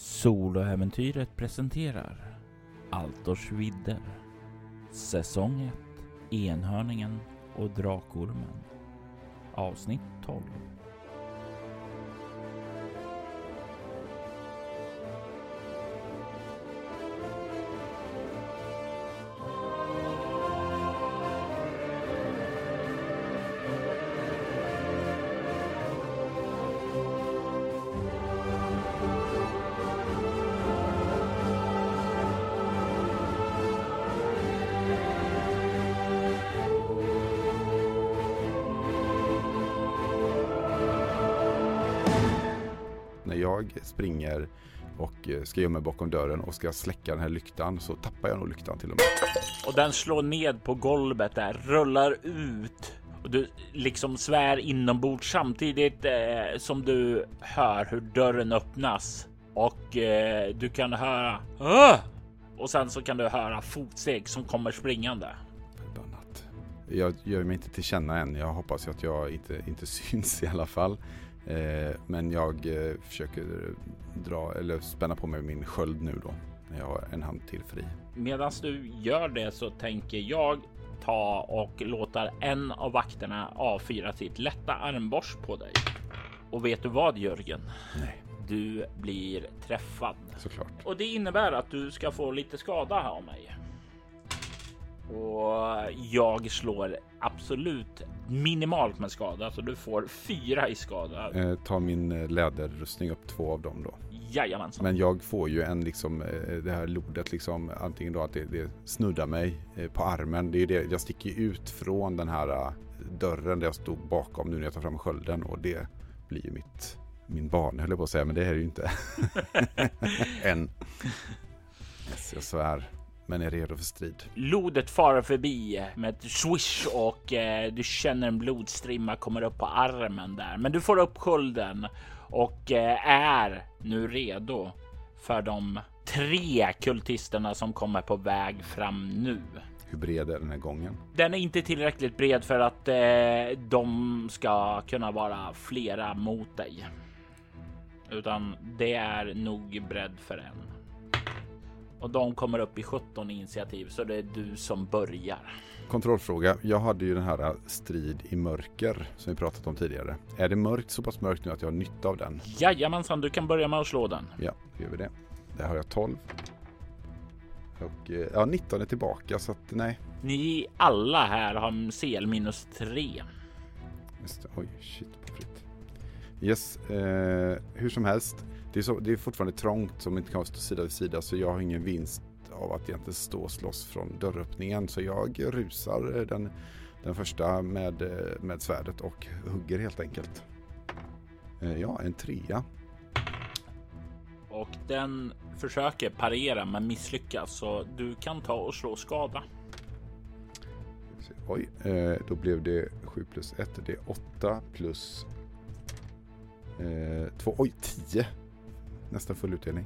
Soloäventyret presenterar Altors vidder. Säsong 1 Enhörningen och Drakormen. Avsnitt 12. Springer och eh, ska gömma mig bakom dörren och ska släcka den här lyktan så tappar jag nog lyktan till och med. Och den slår ned på golvet där, rullar ut och du liksom svär inombords samtidigt eh, som du hör hur dörren öppnas och eh, du kan höra "Åh!" och sen så kan du höra fotsteg som kommer springande. Förbannat. Jag gör mig inte till känna än. Jag hoppas att jag inte, inte syns i alla fall. Eh, men jag eh, försöker dra eller spänna på mig min sköld nu då. När jag har en hand till fri. Medan du gör det så tänker jag ta och låta en av vakterna avfyra sitt lätta armborst på dig. Och vet du vad Jörgen? Nej, Du blir träffad. såklart. Och det innebär att du ska få lite skada här av mig. Och jag slår absolut minimalt med skada, så du får fyra i skada. Eh, ta min eh, läderrustning upp två av dem då. Jajamensan. Men jag får ju en liksom eh, det här lodet liksom antingen då att det, det snuddar mig eh, på armen. Det är det jag sticker ut från den här dörren där jag stod bakom nu när jag tar fram skölden och det blir ju mitt min barn höll jag på att säga men det är det ju inte. Än. Yes, jag svär. Men är redo för strid. Lodet far förbi med ett swish och eh, du känner en blodstrimma kommer upp på armen där. Men du får upp skölden och eh, är nu redo för de tre kultisterna som kommer på väg fram nu. Hur bred är den här gången? Den är inte tillräckligt bred för att eh, de ska kunna vara flera mot dig. Utan det är nog bredd för en. Och de kommer upp i 17 initiativ så det är du som börjar. Kontrollfråga. Jag hade ju den här eh, strid i mörker som vi pratat om tidigare. Är det mörkt så pass mörkt nu att jag har nytta av den? Jajamensan, du kan börja med att slå den. Ja, då gör vi det. Där har jag 12. Och eh, ja, 19 är tillbaka så att nej. Ni alla här har CL minus 3. Just det. Oj, shit på fritt. Yes, eh, hur som helst. Det är, så, det är fortfarande trångt som inte kan stå sida vid sida så jag har ingen vinst av att egentligen stå och slåss från dörröppningen. Så jag rusar eh, den, den första med, eh, med svärdet och hugger helt enkelt. Eh, ja, en trea. Och den försöker parera men misslyckas så du kan ta och slå skada. Oj, då blev det 7 plus 1. Det är 8 plus eh, 2. Oj, 10. Nästan full utdelning.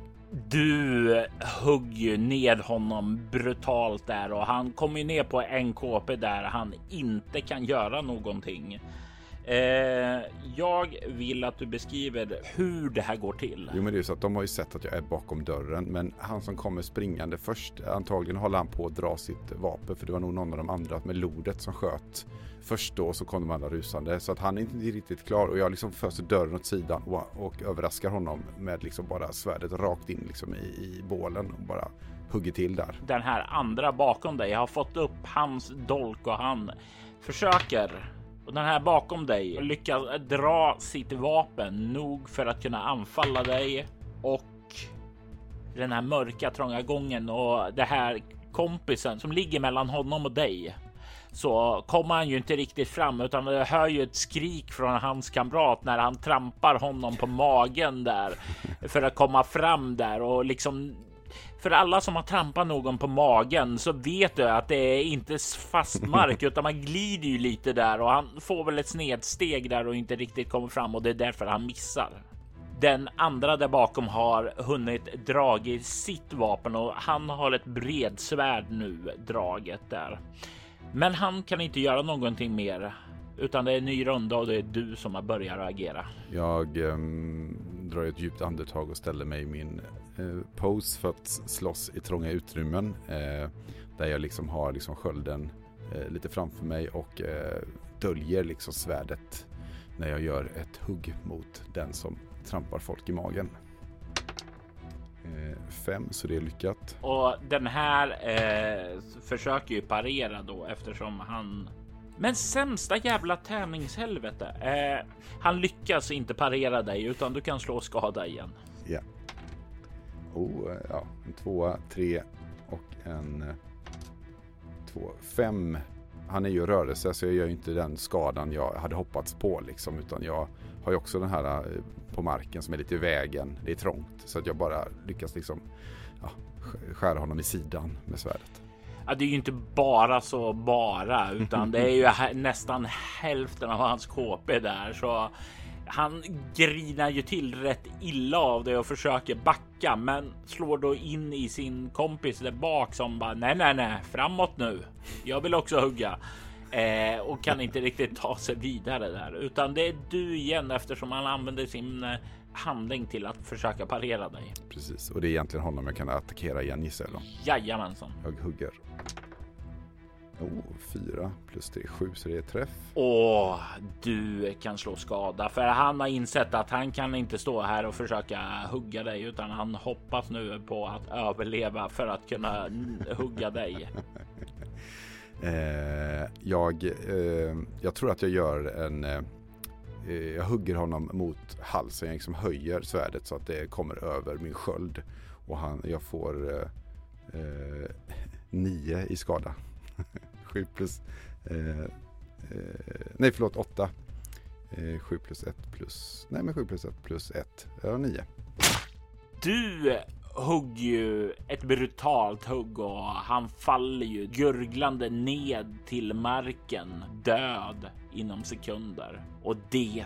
Du hugger ned honom brutalt där och han kommer ju ner på en KP där han inte kan göra någonting. Eh, jag vill att du beskriver hur det här går till. Jo men det är ju så att de har ju sett att jag är bakom dörren men han som kommer springande först antagligen håller han på att dra sitt vapen för det var nog någon av de andra med lodet som sköt först då så kom de andra rusande så att han är inte riktigt klar och jag liksom föser dörren åt sidan och, och överraskar honom med liksom bara svärdet rakt in liksom i, i bålen och bara hugger till där. Den här andra bakom dig har fått upp hans dolk och han försöker. Och den här bakom dig lyckas dra sitt vapen nog för att kunna anfalla dig och den här mörka trånga gången och det här kompisen som ligger mellan honom och dig så kommer han ju inte riktigt fram utan det hör ju ett skrik från hans kamrat när han trampar honom på magen där för att komma fram där och liksom för alla som har trampat någon på magen så vet du att det är inte fast mark utan man glider ju lite där och han får väl ett snedsteg där och inte riktigt kommer fram och det är därför han missar. Den andra där bakom har hunnit dragit sitt vapen och han har ett bredsvärd nu draget där. Men han kan inte göra någonting mer utan det är en ny runda och det är du som har börjat agera. Jag eh, drar ett djupt andetag och ställer mig i min eh, pose för att slåss i trånga utrymmen. eh, där jag liksom har liksom skölden eh, lite framför mig och eh, döljer liksom svärdet när jag gör ett hugg mot den som trampar folk i magen fem, så det är lyckat. Och den här försöker ju parera då eftersom han men sämsta jävla tävlingshelvete. Eh, han lyckas inte parera dig utan du kan slå skada igen. Ja. Oh, ja, en tvåa, tre och en eh, två, fem. Han är ju rörelse så jag gör inte den skadan jag hade hoppats på liksom utan jag har ju också den här eh, på marken som är lite i vägen. Det är trångt så att jag bara lyckas liksom ja, skära honom i sidan med svärdet. Ja, det är ju inte bara så bara, utan det är ju nästan hälften av hans KP där, så han grinar ju till rätt illa av det och försöker backa, men slår då in i sin kompis där bak som bara nej, nej, nej, framåt nu. Jag vill också hugga eh, och kan inte riktigt ta sig vidare där, utan det är du igen eftersom han använder sin eh, handling till att försöka parera dig. Precis, och det är egentligen honom jag kan attackera igen gissar jag då. Jajamensan. Jag hugger. Oh, fyra plus tre, sju, så det är träff. Och du kan slå skada för han har insett att han kan inte stå här och försöka hugga dig utan han hoppas nu på att överleva för att kunna hugga dig. eh, jag, eh, jag tror att jag gör en eh, jag hugger honom mot halsen. Jag liksom höjer svärdet så att det kommer över min sköld. Och han, jag får eh, eh, nio i skada. Sju plus... Eh, eh, nej, förlåt, åtta. Eh, sju plus ett plus... Nej, men sju plus ett plus ett. Ja, nio. Du Hugg ju ett brutalt hugg och han faller ju gurglande ned till marken död inom sekunder. Och det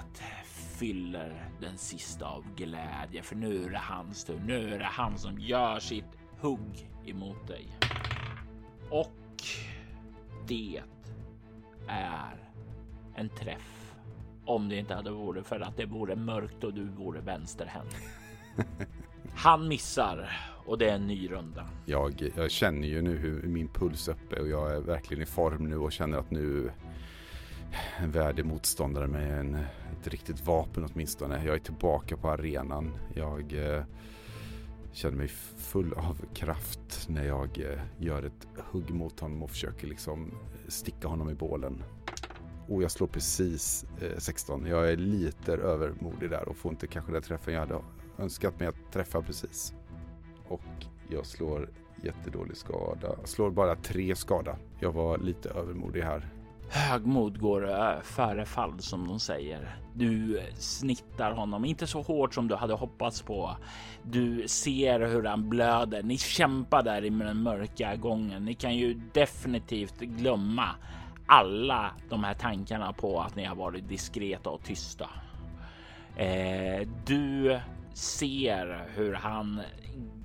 fyller den sista av glädje för nu är det hans tur. Nu är det han som gör sitt hugg emot dig. Och det är en träff. Om det inte hade varit för att det vore mörkt och du vore vänsterhänt. Han missar och det är en ny runda. Jag, jag känner ju nu hur min puls är uppe och jag är verkligen i form nu och känner att nu en värdig motståndare med en, ett riktigt vapen åtminstone. Jag är tillbaka på arenan. Jag eh, känner mig full av kraft när jag eh, gör ett hugg mot honom och försöker liksom sticka honom i bålen. Och jag slår precis eh, 16. Jag är lite övermodig där och får inte kanske den träffen jag hade önskat mig att träffa precis. Och jag slår jättedålig skada. Slår bara tre skada. Jag var lite övermodig här. Högmod går eh, före fall som de säger. Du eh, snittar honom, inte så hårt som du hade hoppats på. Du ser hur han blöder. Ni kämpar där i den mörka gången. Ni kan ju definitivt glömma alla de här tankarna på att ni har varit diskreta och tysta. Eh, du ser hur han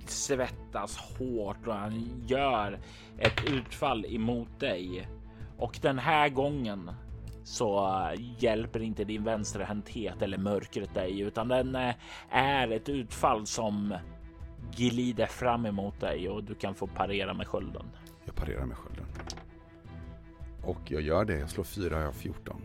svettas hårt och han gör ett utfall emot dig. Och den här gången så hjälper inte din vänsterhänthet eller mörkret dig, utan den eh, är ett utfall som glider fram emot dig och du kan få parera med skölden. Jag parerar med skölden. Och jag gör det. Jag slår fyra, jag har 14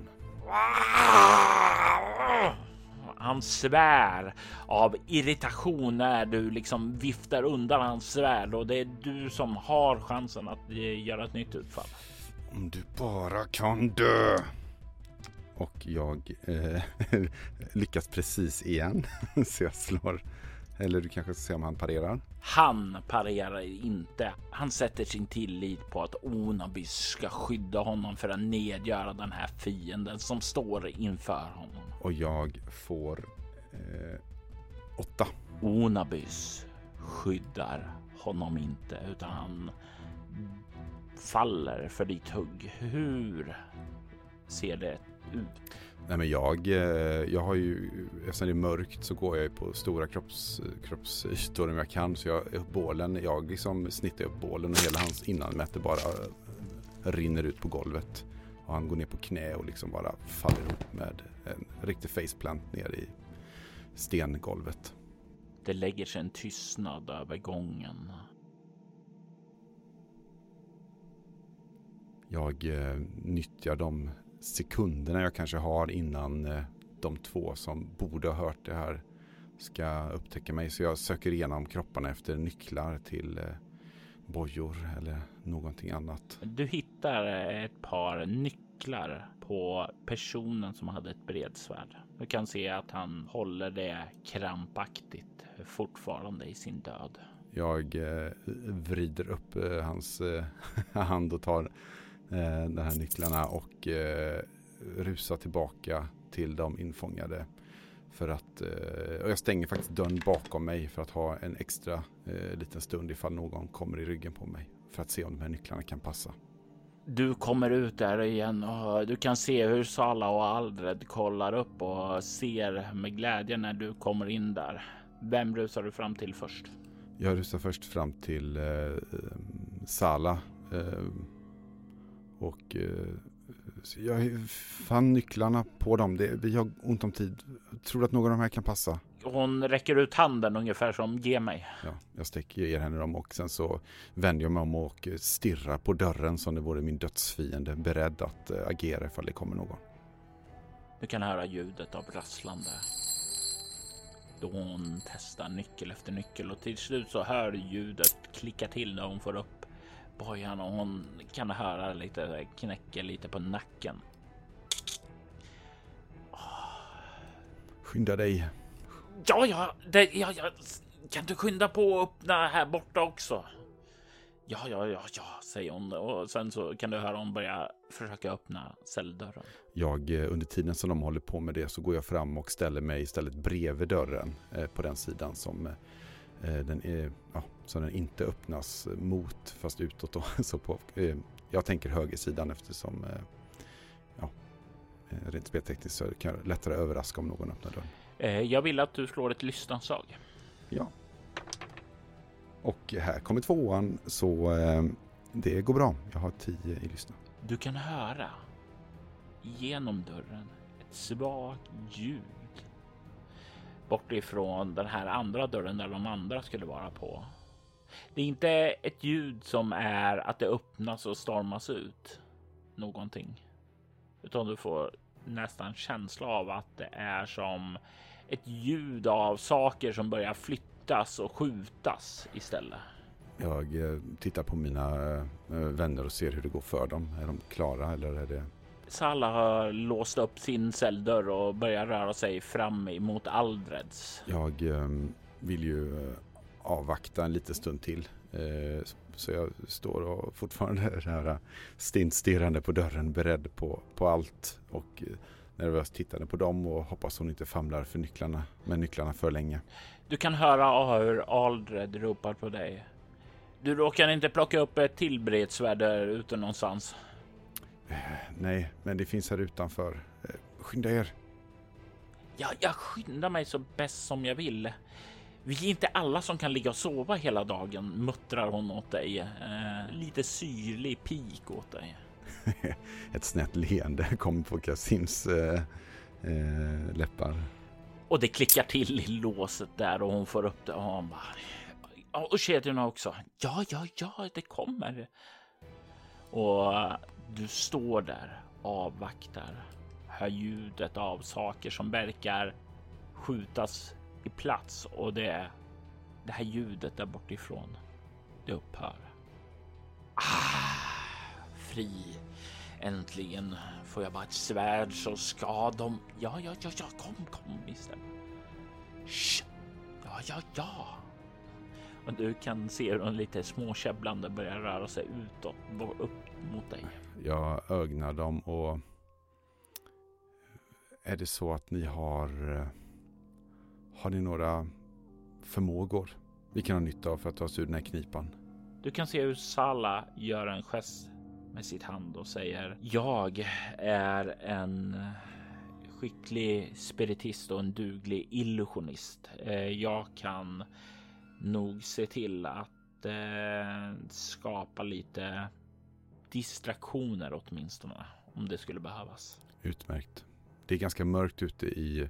han svär av irritation när du liksom viftar undan hans svärd och det är du som har chansen att eh, göra ett nytt utfall. Om du bara kan dö. Och jag eh, lyckas precis igen. Så jag slår eller du kanske ska se om han parerar? Han parerar inte. Han sätter sin tillit på att Onabis ska skydda honom för att nedgöra den här fienden som står inför honom. Och jag får eh, åtta. Onabis skyddar honom inte utan han faller för ditt hugg. Hur ser det ut? Nej men jag, eh, jag har ju, eftersom det är mörkt så går jag på stora kropps, kroppsytor om jag kan. Så jag, bålen, jag liksom snittar upp bålen och hela hans innanmäte bara rinner ut på golvet. Och han går ner på knä och liksom bara faller ihop med en riktig faceplant ner i stengolvet. Det lägger sig en tystnad över gången. Jag eh, nyttjar de sekunderna jag kanske har innan eh, de två som borde ha hört det här ska upptäcka mig. Så jag söker igenom kropparna efter nycklar till eh, bojor eller någonting annat. Du hittar ett par nycklar på personen som hade ett bredsvärd. Du kan se att han håller det krampaktigt fortfarande i sin död. Jag eh, vrider upp eh, hans eh, hand och tar eh, de här nycklarna och eh, rusar tillbaka till de infångade. För att, eh, och jag stänger faktiskt dörren bakom mig för att ha en extra eh, liten stund ifall någon kommer i ryggen på mig. För att se om de här nycklarna kan passa. Du kommer ut där igen och du kan se hur Sala och Aldred kollar upp och ser med glädje när du kommer in där. Vem rusar du fram till först? Jag rusar först fram till eh, Sala. Eh, och eh, jag fann nycklarna på dem. Det, vi har ont om tid. Tror du att någon av de här kan passa? Hon räcker ut handen ungefär som ge mig. Ja, jag sträcker ger henne dem och sen så vänder jag mig om och stirrar på dörren som det vore min dödsfiende beredd att äh, agera ifall det kommer någon. Du kan höra ljudet av rasslande. Då hon testar nyckel efter nyckel och till slut så hör ljudet klicka till när hon får upp bojan och hon kan höra lite knäcker lite på nacken. Skynda dig. Ja, ja, det, ja, ja, kan du skynda på att öppna här borta också? Ja, ja, ja, ja, säger hon och sen så kan du höra hon börja försöka öppna celldörren. Jag, eh, under tiden som de håller på med det så går jag fram och ställer mig istället bredvid dörren eh, på den sidan som eh, den är, ja, som den inte öppnas mot fast utåt då. Så på, jag tänker högersidan eftersom ja, rent speltekniskt så kan jag lättare överraska om någon öppnar dörren. Jag vill att du slår ett lyssnanslag. Ja. Och här kommer tvåan så eh, det går bra. Jag har tio i lyssna. Du kan höra genom dörren ett svagt ljud bort ifrån den här andra dörren där de andra skulle vara på. Det är inte ett ljud som är att det öppnas och stormas ut någonting, utan du får nästan känsla av att det är som ett ljud av saker som börjar flyttas och skjutas istället. Jag eh, tittar på mina eh, vänner och ser hur det går för dem. Är de klara eller är det? Salla har låst upp sin celldörr och börjar röra sig fram emot Aldreds. Jag eh, vill ju avvakta en liten stund till. Så jag står och fortfarande här stintstirrande på dörren beredd på, på allt. Och nervöst tittande på dem och hoppas hon inte famlar för nycklarna med nycklarna för länge. Du kan höra hur Aldred ropar på dig. Du råkar inte plocka upp ett tillbredssvärd där ute någonstans? Eh, nej, men det finns här utanför. Eh, skynda er. Ja, jag skyndar mig så bäst som jag vill. Vi är inte alla som kan ligga och sova hela dagen, muttrar hon åt dig. Eh, lite syrlig pik åt dig. Ett snett leende kommer på Kasims eh, eh, läppar. Och det klickar till i låset där och hon får upp det och hon bara och kedjorna också. Ja, ja, ja, det kommer. Och du står där, avvaktar, hör ljudet av saker som verkar skjutas i plats och det, det här ljudet där bortifrån, det upphör. Ah, fri. Äntligen får jag bara ett svärd så ska de... Ja, ja, ja, ja, kom, kom istället. Shh. Ja, ja, ja. Och du kan se hur de lite småkäbblande börjar röra sig utåt, upp mot dig. Jag ögnar dem och är det så att ni har har ni några förmågor vi kan ha nytta av för att ta oss ur den här knipan? Du kan se hur Sala gör en gest med sitt hand och säger jag är en skicklig spiritist och en duglig illusionist. Eh, jag kan nog se till att eh, skapa lite distraktioner åtminstone om det skulle behövas. Utmärkt. Det är ganska mörkt ute i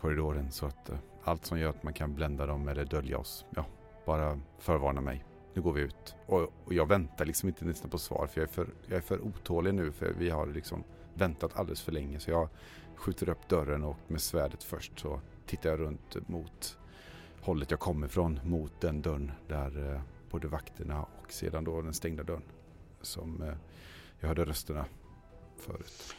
korridoren så att eh, allt som gör att man kan blända dem eller dölja oss, ja, bara förvarna mig. Nu går vi ut. Och, och jag väntar liksom inte nästan på svar för jag är, för jag är för otålig nu för vi har liksom väntat alldeles för länge. Så jag skjuter upp dörren och med svärdet först så tittar jag runt mot hållet jag kommer ifrån mot den dörren där eh, både vakterna och sedan då den stängda dörren som eh, jag hörde rösterna förut.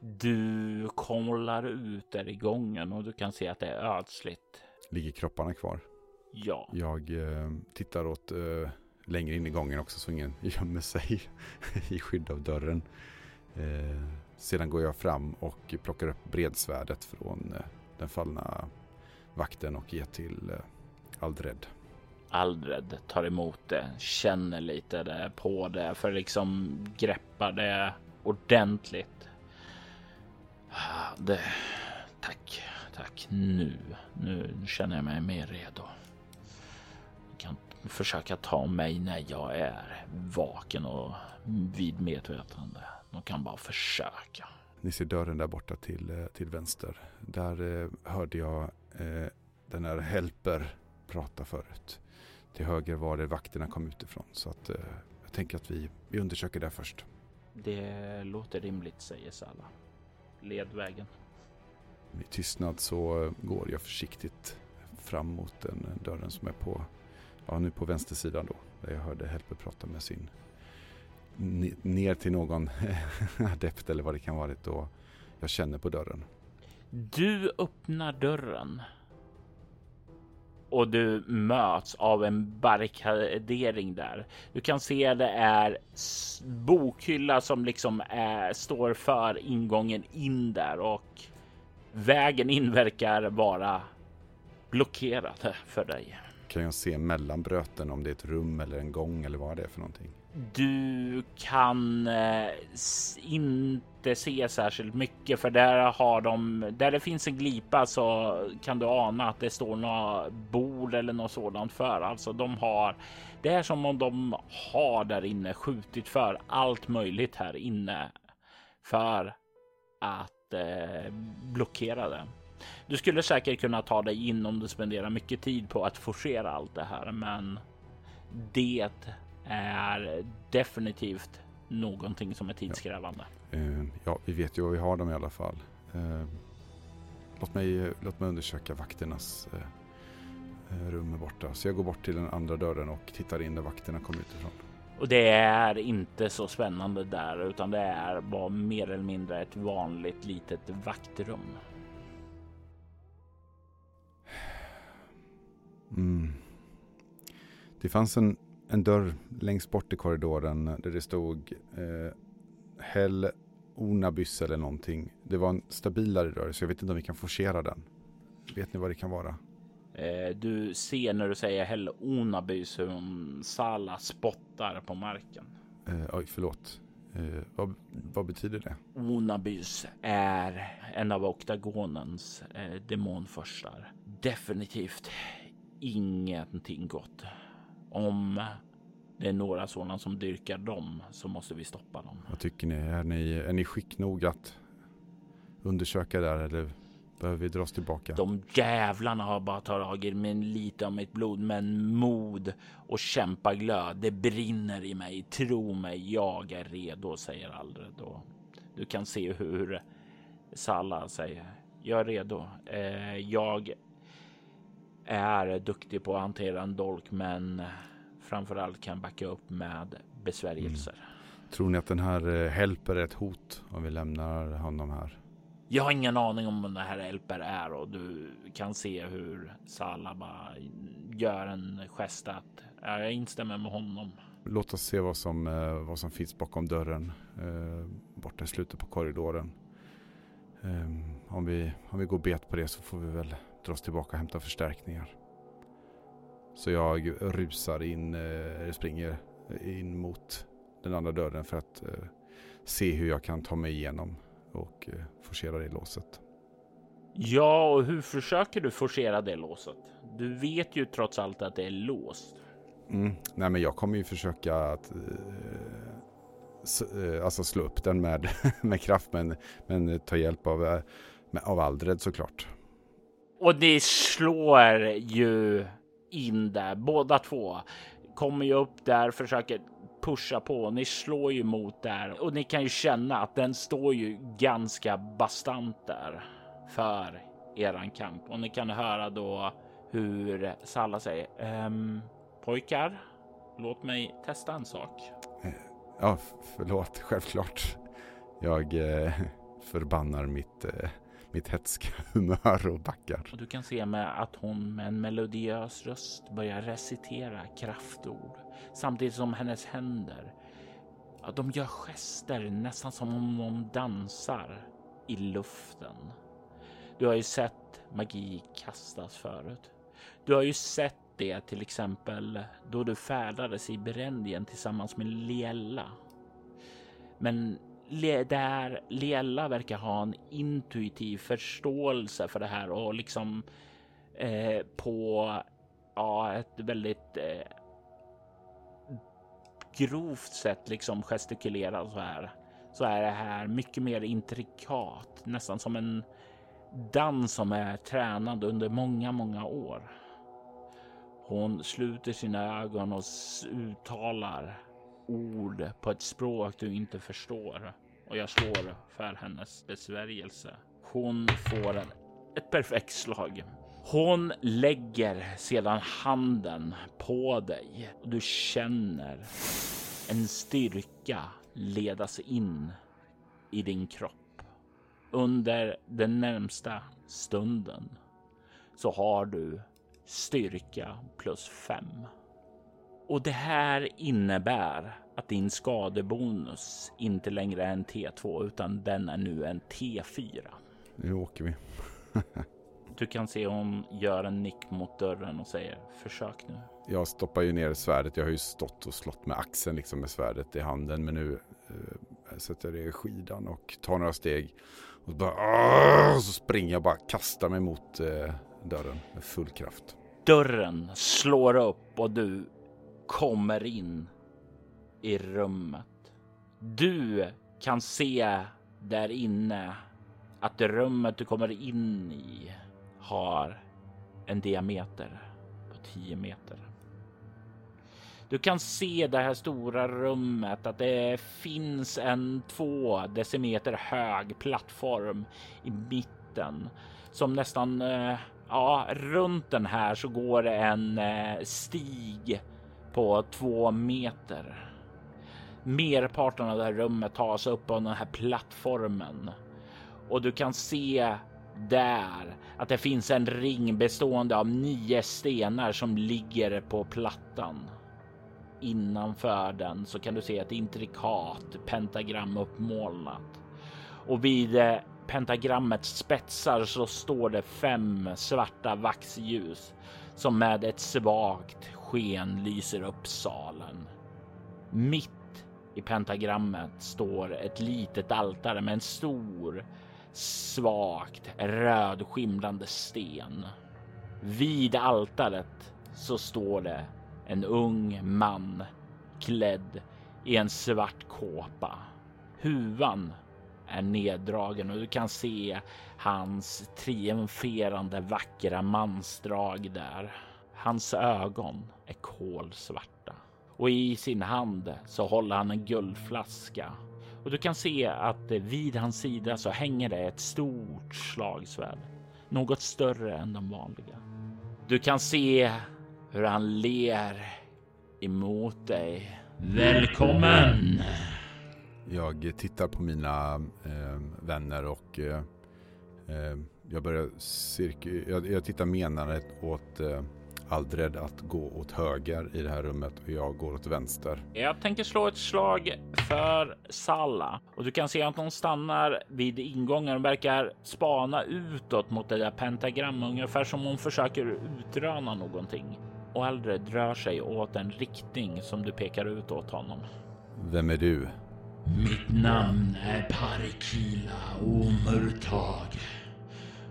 Du kollar ut där i gången och du kan se att det är ödsligt. Ligger kropparna kvar? Ja. Jag eh, tittar åt eh, längre in i gången också så ingen gömmer sig i skydd av dörren. Eh, sedan går jag fram och plockar upp bredsvärdet från den fallna vakten och ger till eh, Aldred. Aldred tar emot det, känner lite det på det för liksom greppar det ordentligt. Ah, det, tack, tack. Nu, nu känner jag mig mer redo. Jag kan försöka ta mig när jag är vaken och vid medvetande. De kan bara försöka. Ni ser dörren där borta till, eh, till vänster. Där eh, hörde jag eh, den här Helper prata förut. Till höger var det vakterna kom utifrån. Så att, eh, jag tänker att vi, vi undersöker där först. Det låter rimligt, säger Salla. Led vägen. I tystnad så går jag försiktigt fram mot den dörren som är på, ja nu på vänstersidan då. Där jag hörde Helper prata med sin ner till någon adept eller vad det kan vara då jag känner på dörren. Du öppnar dörren och du möts av en barrikadering där. Du kan se det är bokhylla som liksom är, står för ingången in där och vägen in verkar vara blockerad för dig. Kan jag se mellan bröten om det är ett rum eller en gång eller vad det är för någonting? Du kan eh, inte se särskilt mycket för där har de där det finns en glipa så kan du ana att det står några bord eller något sådant för. Alltså de har. Det är som om de har där inne skjutit för allt möjligt här inne för att eh, blockera det. Du skulle säkert kunna ta dig in om du spenderar mycket tid på att forcera allt det här, men det är definitivt någonting som är tidskrävande. Ja, uh, ja vi vet ju vad vi har dem i alla fall. Uh, låt, mig, låt mig undersöka vakternas uh, rum borta. Så jag går bort till den andra dörren och tittar in där vakterna kommer utifrån. Och det är inte så spännande där, utan det är bara mer eller mindre ett vanligt litet vaktrum. Mm. Det fanns en en dörr längst bort i korridoren där det stod eh, Hell Onabys eller någonting. Det var en stabilare dörr så jag vet inte om vi kan forcera den. Vet ni vad det kan vara? Eh, du ser när du säger Hell Onabys hur Sala spottar på marken. Eh, oj, förlåt. Eh, vad, vad, betyder det? Onabys är en av oktagonens eh, demonförstar. Definitivt ingenting gott. Om det är några sådana som dyrkar dem så måste vi stoppa dem. Vad tycker ni? Är ni, är ni skick nog att undersöka där eller behöver vi dras tillbaka? De jävlarna har bara tagit med lite av mitt blod, men mod och kämpaglöd. Det brinner i mig. Tro mig, jag är redo, säger Aldred. Och du kan se hur Salla säger. Jag är redo. Eh, jag är duktig på att hantera en dolk, men framförallt kan backa upp med besvärjelser. Mm. Tror ni att den här eh, Helper är ett hot om vi lämnar honom här? Jag har ingen aning om vad den här Helper är och du kan se hur bara gör en gest att jag instämmer med honom. Låt oss se vad som, eh, vad som finns bakom dörren eh, borta i slutet på korridoren. Om vi, om vi går bet på det så får vi väl oss tillbaka och hämta förstärkningar. Så jag rusar in, eh, springer in mot den andra dörren för att eh, se hur jag kan ta mig igenom och eh, forcera det låset. Ja, och hur försöker du forcera det låset? Du vet ju trots allt att det är låst. Mm. Nej, men jag kommer ju försöka att eh, alltså slå upp den med, med kraft men, men ta hjälp av, av Aldred såklart. Och ni slår ju in där båda två. Kommer ju upp där, försöker pusha på. Ni slår ju mot där och ni kan ju känna att den står ju ganska bastant där för eran kamp och ni kan höra då hur Salla säger ehm, pojkar, låt mig testa en sak. Eh, ja, förlåt, självklart. Jag eh, förbannar mitt, eh, mitt hetska humör och backar. Och du kan se med att hon med en melodiös röst börjar recitera kraftord samtidigt som hennes händer de gör gester nästan som om de dansar i luften. Du har ju sett magi kastas förut. Du har ju sett det till exempel då du färdades i Berendien tillsammans med Liella. Men där Liella verkar ha en intuitiv förståelse för det här och liksom eh, på ja, ett väldigt eh, grovt sätt liksom gestikulera så här så är det här mycket mer intrikat, nästan som en dans som är tränad under många, många år. Hon sluter sina ögon och uttalar ord på ett språk du inte förstår och jag slår för hennes besvärjelse. Hon får en, ett perfekt slag. Hon lägger sedan handen på dig och du känner en styrka ledas in i din kropp. Under den närmsta stunden så har du styrka plus fem. Och det här innebär att din skadebonus inte längre är en T2 utan den är nu en T4. Nu åker vi. du kan se hon gör en nick mot dörren och säger försök nu. Jag stoppar ju ner svärdet. Jag har ju stått och slått med axeln liksom med svärdet i handen. Men nu eh, sätter jag det i skidan och tar några steg. Och så, bara, så springer jag bara kastar mig mot eh, dörren med full kraft. Dörren slår upp och du kommer in i rummet. Du kan se där inne att det rummet du kommer in i har en diameter på 10 meter. Du kan se det här stora rummet att det finns en två decimeter hög plattform i mitten som nästan eh, ja, runt den här så går det en eh, stig på två meter. Merparten av det här rummet tas upp av den här plattformen och du kan se där att det finns en ring bestående av nio stenar som ligger på plattan. Innanför den så kan du se ett intrikat pentagram uppmålat och vid eh, pentagrammets spetsar så står det fem svarta vaxljus som med ett svagt sken lyser upp salen. Mitt i pentagrammet står ett litet altare med en stor svagt rödskimrande sten. Vid altaret så står det en ung man klädd i en svart kåpa. Huvan är neddragen och du kan se hans triumferande vackra mansdrag där. Hans ögon är kolsvarta och i sin hand så håller han en guldflaska och du kan se att vid hans sida så hänger det ett stort slagsvärd, något större än de vanliga. Du kan se hur han ler emot dig. Välkommen! Jag tittar på mina eh, vänner och eh, eh jag börjar cirka, jag, jag tittar menande åt eh, Aldred att gå åt höger i det här rummet och jag går åt vänster. Jag tänker slå ett slag för Salla och du kan se att hon stannar vid ingången och verkar spana utåt mot det där pentagrammet ungefär som hon försöker utröna någonting. Och Aldred rör sig åt en riktning som du pekar ut åt honom. Vem är du? Mitt namn är Parikila Omurtag.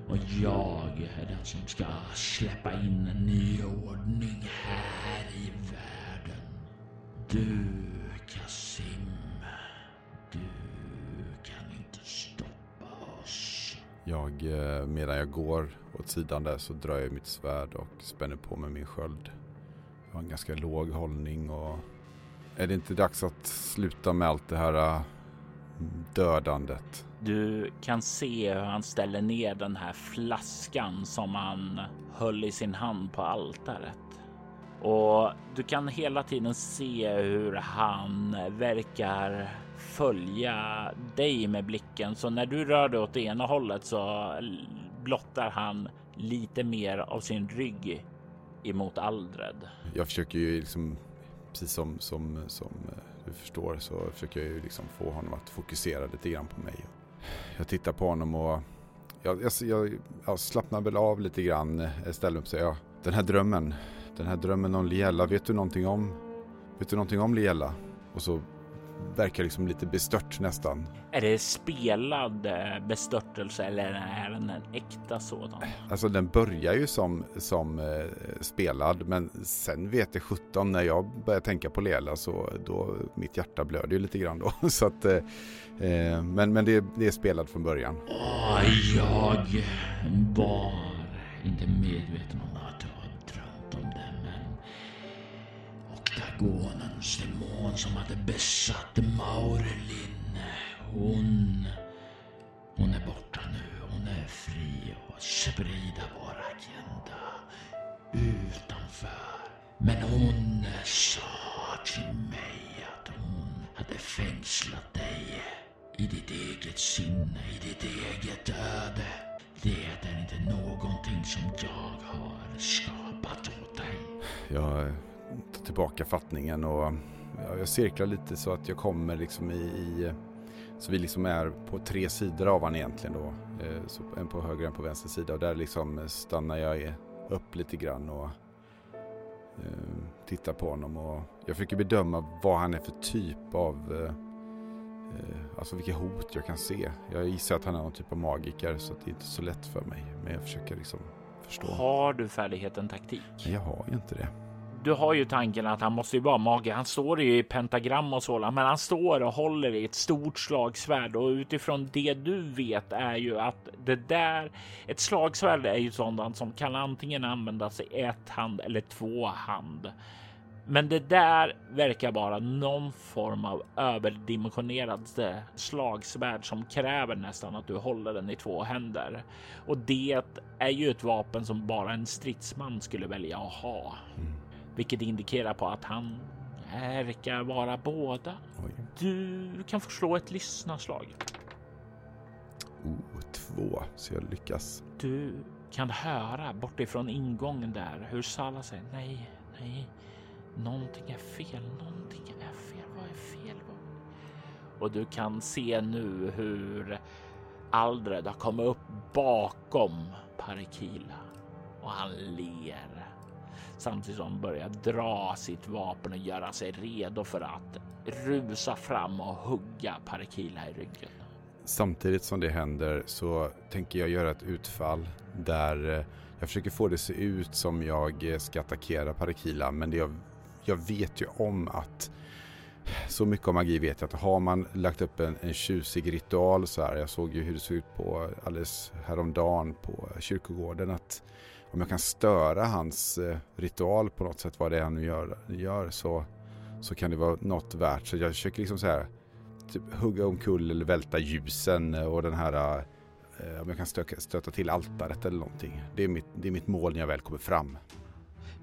Och jag är den som ska släppa in en ny ordning här i världen. Du, Kasim, du kan inte stoppa oss. Jag, eh, medan jag går åt sidan där så drar jag mitt svärd och spänner på med min sköld. Jag har en ganska låg hållning och är det inte dags att sluta med allt det här eh, dödandet? Du kan se hur han ställer ner den här flaskan som han höll i sin hand på altaret. Och du kan hela tiden se hur han verkar följa dig med blicken. Så när du rör dig åt det ena hållet så blottar han lite mer av sin rygg emot Aldred. Jag försöker ju liksom, precis som, som, som eh, förstår, så försöker jag ju liksom få honom att fokusera lite grann på mig. Jag tittar på honom och jag, jag, jag, jag slappnar väl av lite grann, eh, ställer upp sig. Ja, den här drömmen, den här drömmen om Liella, vet du någonting om? Vet du någonting om Liella? Och så verkar liksom lite bestört nästan. Är det spelad eh, bestörtelse eller är den en äkta sådan? Alltså den börjar ju som, som eh, spelad men sen vet det 17 när jag börjar tänka på Lela så då mitt hjärta blöder ju lite grann då. så att, eh, eh, men men det, det är spelad från början. Jag var inte medveten om att demonens demon som hade besatt Maurelin. Hon... Hon är borta nu. Hon är fri och sprida vår agenda utanför. Men hon sa till mig att hon hade fängslat dig i ditt eget sinne, i ditt eget öde. Det är inte någonting som jag har skapat åt dig. Jag tar tillbaka fattningen och ja, jag cirklar lite så att jag kommer liksom i, i så vi liksom är på tre sidor av honom egentligen då. Eh, så en på höger och en på vänster sida och där liksom stannar jag upp lite grann och eh, tittar på honom och jag försöker bedöma vad han är för typ av eh, Alltså vilka hot jag kan se. Jag gissar att han är någon typ av magiker så det är inte så lätt för mig. Men jag försöker liksom förstå. Har du färdigheten taktik? Nej, jag har ju inte det du har ju tanken att han måste ju vara mage. Han står ju i pentagram och sådant, men han står och håller i ett stort slagsvärd och utifrån det du vet är ju att det där ett slagsvärd är ju sådant som kan antingen användas i ett hand eller två hand. Men det där verkar vara någon form av överdimensionerad eh, slagsvärd som kräver nästan att du håller den i två händer. Och det är ju ett vapen som bara en stridsman skulle välja att ha. Mm vilket indikerar på att han verkar vara båda. Oj. Du kan få slå ett lyssnarslag. Oh, två, så jag lyckas. Du kan höra bortifrån ingången där hur Sala säger nej, nej, någonting är fel, någonting är fel, vad är fel? Och du kan se nu hur Aldred har kommit upp bakom Parikila och han ler samtidigt som han börjar dra sitt vapen och göra sig redo för att rusa fram och hugga Parikila i ryggen. Samtidigt som det händer så tänker jag göra ett utfall där eh, jag försöker få det att se ut som jag eh, ska attackera Parikila men det jag, jag vet ju om att så mycket om magi vet jag att har man lagt upp en, en tjusig ritual så här. Jag såg ju hur det såg ut på alldeles häromdagen på kyrkogården att om jag kan störa hans eh, ritual på något sätt, vad det är han nu gör, gör så, så kan det vara något värt. Så jag försöker liksom så här, typ hugga omkull eller välta ljusen och den här, eh, om jag kan stöka, stöta till altaret eller någonting. Det är, mitt, det är mitt mål när jag väl kommer fram.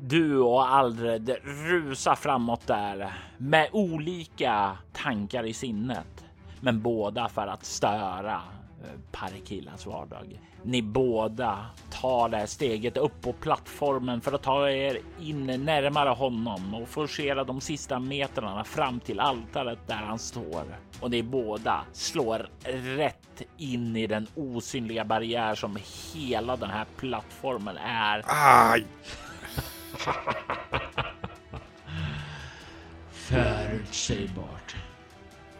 Du och Aldred rusar framåt där med olika tankar i sinnet, men båda för att störa Eh, Parkilas vardag. Ni båda tar det här steget upp på plattformen för att ta er in närmare honom och forcera de sista metrarna fram till altaret där han står. Och ni båda slår rätt in i den osynliga barriär som hela den här plattformen är. Aj! Förutsägbart.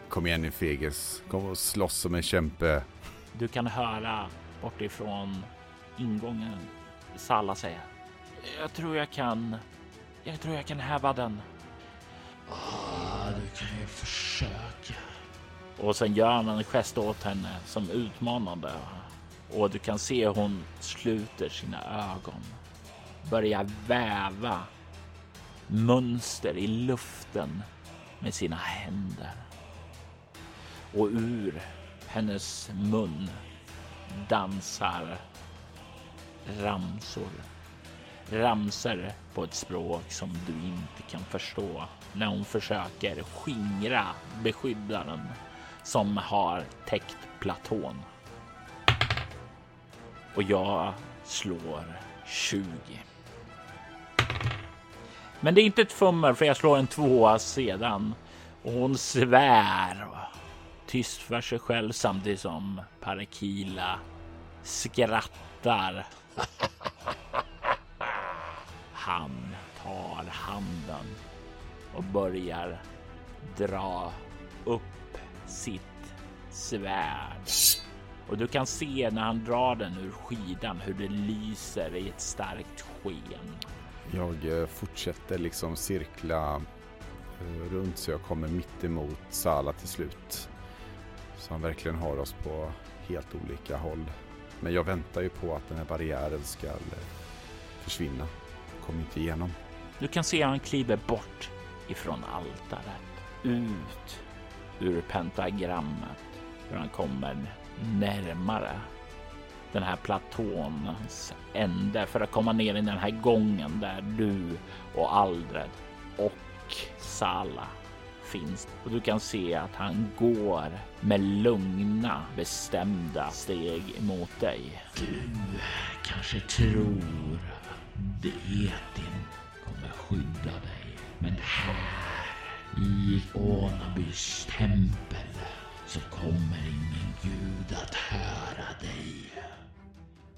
Kom igen nu fegis. Kom och slåss som en kämpe. Du kan höra bortifrån ingången Salla säga. Jag tror jag kan. Jag tror jag kan häva den. Ah, du kan ju försöka. Och sen gör han en gest åt henne som utmanande. och du kan se hon sluter sina ögon, börjar väva mönster i luften med sina händer. Och ur hennes mun dansar ramsor. Ramsor på ett språk som du inte kan förstå när hon försöker skingra beskyddaren som har täckt platån. Och jag slår 20. Men det är inte ett fummel för jag slår en tvåa sedan och hon svär tyst för sig själv samtidigt som Parakila skrattar. Han tar handen och börjar dra upp sitt svärd. Och du kan se när han drar den ur skidan hur det lyser i ett starkt sken. Jag eh, fortsätter liksom cirkla eh, runt så jag kommer mitt emot Sala till slut som verkligen har oss på helt olika håll. Men jag väntar ju på att den här barriären ska eh, försvinna. Kommer inte igenom. Du kan se hur han kliver bort ifrån altaret. Ut ur pentagrammet. Hur han kommer närmare den här platåns ände för att komma ner i den här gången där du och Aldred och Sala finns. Och du kan se att han går med lugna, bestämda steg emot dig. Du kanske tror Detin kommer skydda dig. Men här i Onabys tempel så kommer ingen gud att höra dig.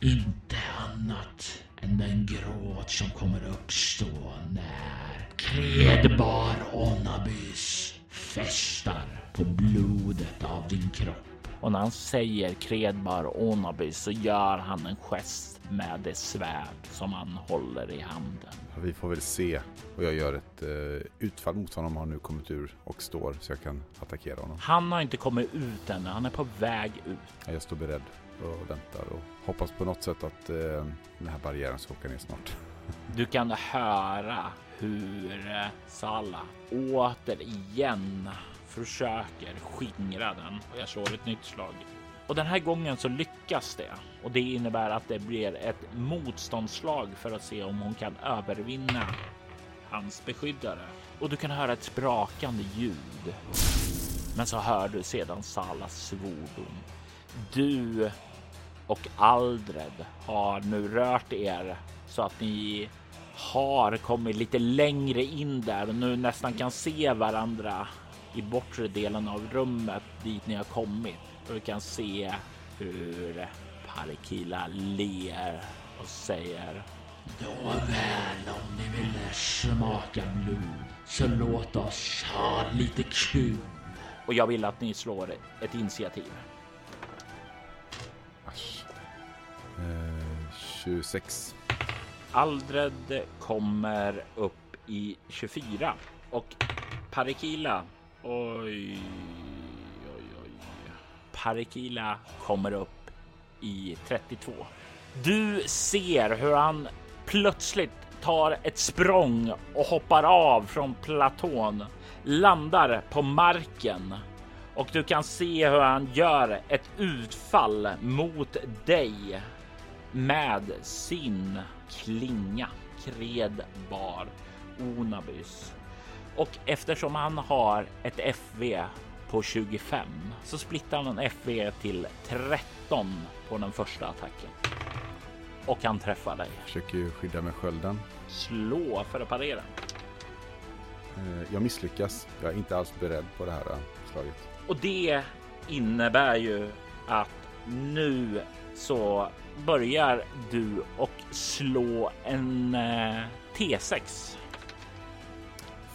Inte annat än den gråt som kommer uppstå när Kredbar Onabys festar på blodet av din kropp. Och när han säger Kredbar Onaby så gör han en gest med det svärd som han håller i handen. Vi får väl se. Och jag gör ett eh, utfall mot honom. Han nu kommit ur och står så jag kan attackera honom. Han har inte kommit ut ännu. Han är på väg ut. Jag står beredd och väntar och hoppas på något sätt att eh, den här barriären ska åka ner snart. Du kan höra hur eh, Salla återigen försöker skingra den och jag slår ett nytt slag. Och den här gången så lyckas det och det innebär att det blir ett motståndsslag för att se om hon kan övervinna hans beskyddare. Och du kan höra ett sprakande ljud. Men så hör du sedan Salas svordom. Du och Aldred har nu rört er så att ni har kommit lite längre in där och nu nästan kan se varandra i bortre delen av rummet dit ni har kommit. Och du kan se hur Parikila ler och säger Då väl om ni vill smaka blod så låt oss ha lite kul. och jag vill att ni slår ett initiativ. Eh, 26. Aldred kommer upp i 24 och Parikila. Oj, oj, oj. Parikila kommer upp i 32. Du ser hur han plötsligt tar ett språng och hoppar av från platån, landar på marken och du kan se hur han gör ett utfall mot dig med sin klinga Kredbar Onabys. Och eftersom han har ett FV på 25 så splittar han FV till 13 på den första attacken. Och han träffar dig. Försöker ju skydda med skölden. Slå för att parera. Eh, jag misslyckas. Jag är inte alls beredd på det här eh, slaget. Och det innebär ju att nu så börjar du och slå en eh, T6.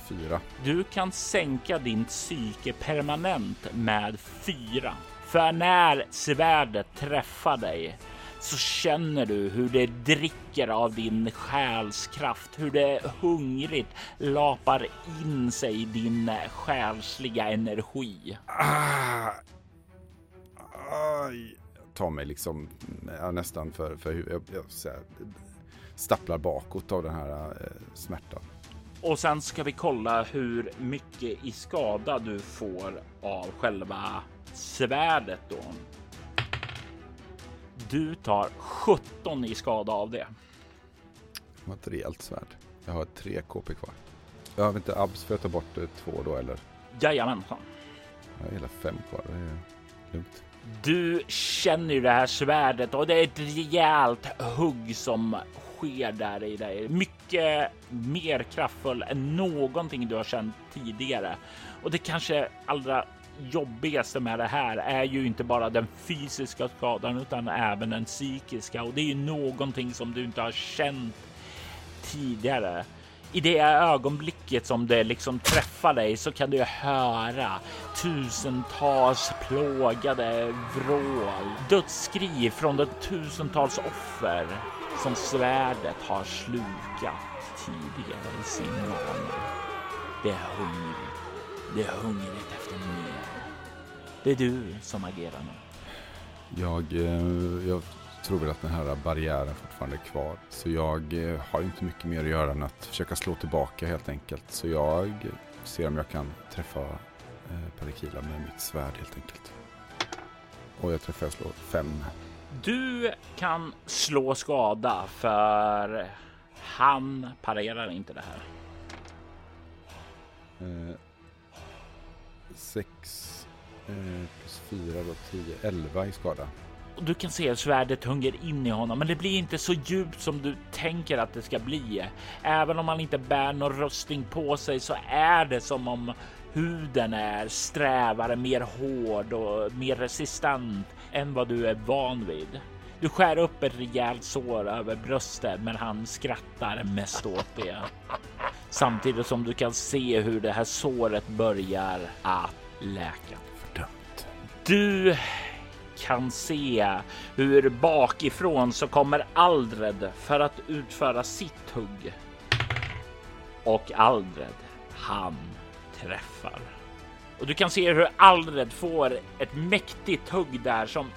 Fyra. Du kan sänka din psyke permanent med fyra. För när svärdet träffar dig så känner du hur det dricker av din själskraft, hur det hungrigt lapar in sig i din själsliga energi. Ah! Aj! Tar mig liksom ja, nästan för, för. Jag, jag, här, stapplar bakåt av den här eh, smärtan. Och sen ska vi kolla hur mycket i skada du får av själva svärdet då. Du tar 17 i skada av det. Jag har ett rejält svärd. Jag har tre KP kvar. Jag har inte abs för att ta bort eh, två då eller? Jajamensan. Jag har hela fem kvar. Det är lugnt. Du känner ju det här svärdet och det är ett rejält hugg som sker där i dig. Mycket mer kraftfull än någonting du har känt tidigare. Och det kanske allra jobbigaste med det här är ju inte bara den fysiska skadan utan även den psykiska och det är ju någonting som du inte har känt tidigare. I det ögonblicket som det liksom träffar dig så kan du höra tusentals plågade vrål, dödsskri från de tusentals offer som svärdet har slukat tidigare i sin vana. Det är hungrigt. Det är hungrigt efter mer. Det är du som agerar nu. Jag, eh, jag tror väl att den här barriären fortfarande är kvar. Så jag eh, har inte mycket mer att göra än att försöka slå tillbaka helt enkelt. Så jag ser om jag kan träffa eh, Parikila med mitt svärd helt enkelt. Och jag träffar, jag slår fem. Du kan slå skada för han parerar inte det här. Eh, sex eh, plus fyra då tio, elva i skada. Och du kan se att svärdet hunger in i honom, men det blir inte så djupt som du tänker att det ska bli. Även om han inte bär någon röstning på sig så är det som om huden är strävare, mer hård och mer resistent än vad du är van vid. Du skär upp ett rejält sår över bröstet, men han skrattar mest åt det. Samtidigt som du kan se hur det här såret börjar att läka. Fördömt. Du kan se hur bakifrån så kommer Aldred för att utföra sitt hugg. Och Aldred, han träffar. Och du kan se hur Aldred får ett mäktigt hugg där som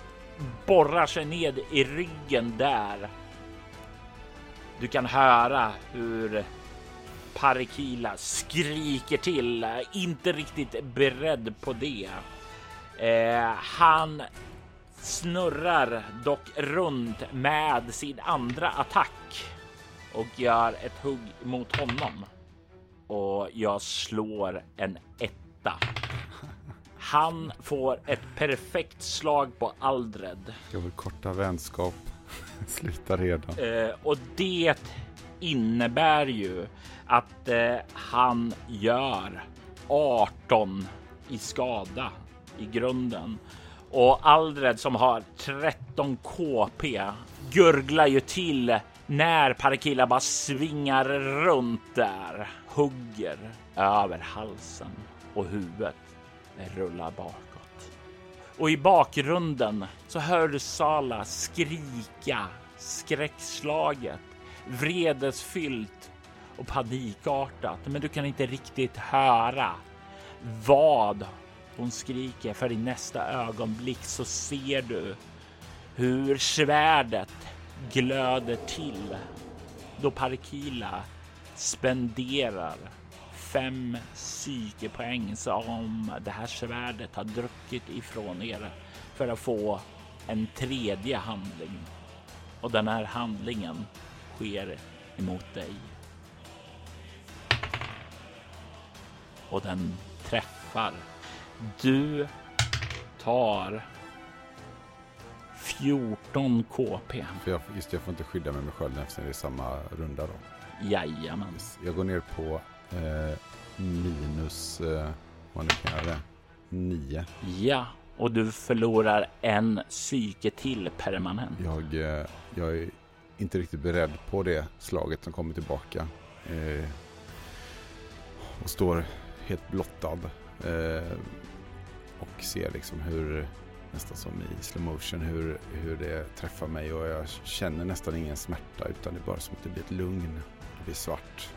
borrar sig ned i ryggen där. Du kan höra hur Parikila skriker till, inte riktigt beredd på det. Eh, han snurrar dock runt med sin andra attack och gör ett hugg mot honom. Och jag slår en etta. Han får ett perfekt slag på Aldred. Jag vill korta vänskap. Sluta redan. Eh, och det innebär ju att eh, han gör 18 i skada i grunden. Och Aldred som har 13 KP gurglar ju till när Parkilla bara svingar runt där, hugger över halsen och huvudet rullar bakåt. Och i bakgrunden så hör du Sala skrika skräckslaget, vredesfyllt och panikartat. Men du kan inte riktigt höra vad hon skriker för i nästa ögonblick så ser du hur svärdet glöder till då Parkila spenderar fem psykepoäng som det här svärdet har druckit ifrån er för att få en tredje handling. Och den här handlingen sker emot dig. Och den träffar. Du tar 14 KP. För jag, just jag får inte skydda mig med skölden eftersom det är samma runda då. Jajamän. Jag går ner på eh, minus, eh, vad nu kan jag det, 9. Ja, och du förlorar en psyke till permanent. Jag, eh, jag är inte riktigt beredd på det slaget som kommer tillbaka. Eh, och står helt blottad. Eh, och ser liksom hur, nästan som i slow motion, hur, hur det träffar mig och jag känner nästan ingen smärta utan det är bara som att det blir ett lugn. Det blir svart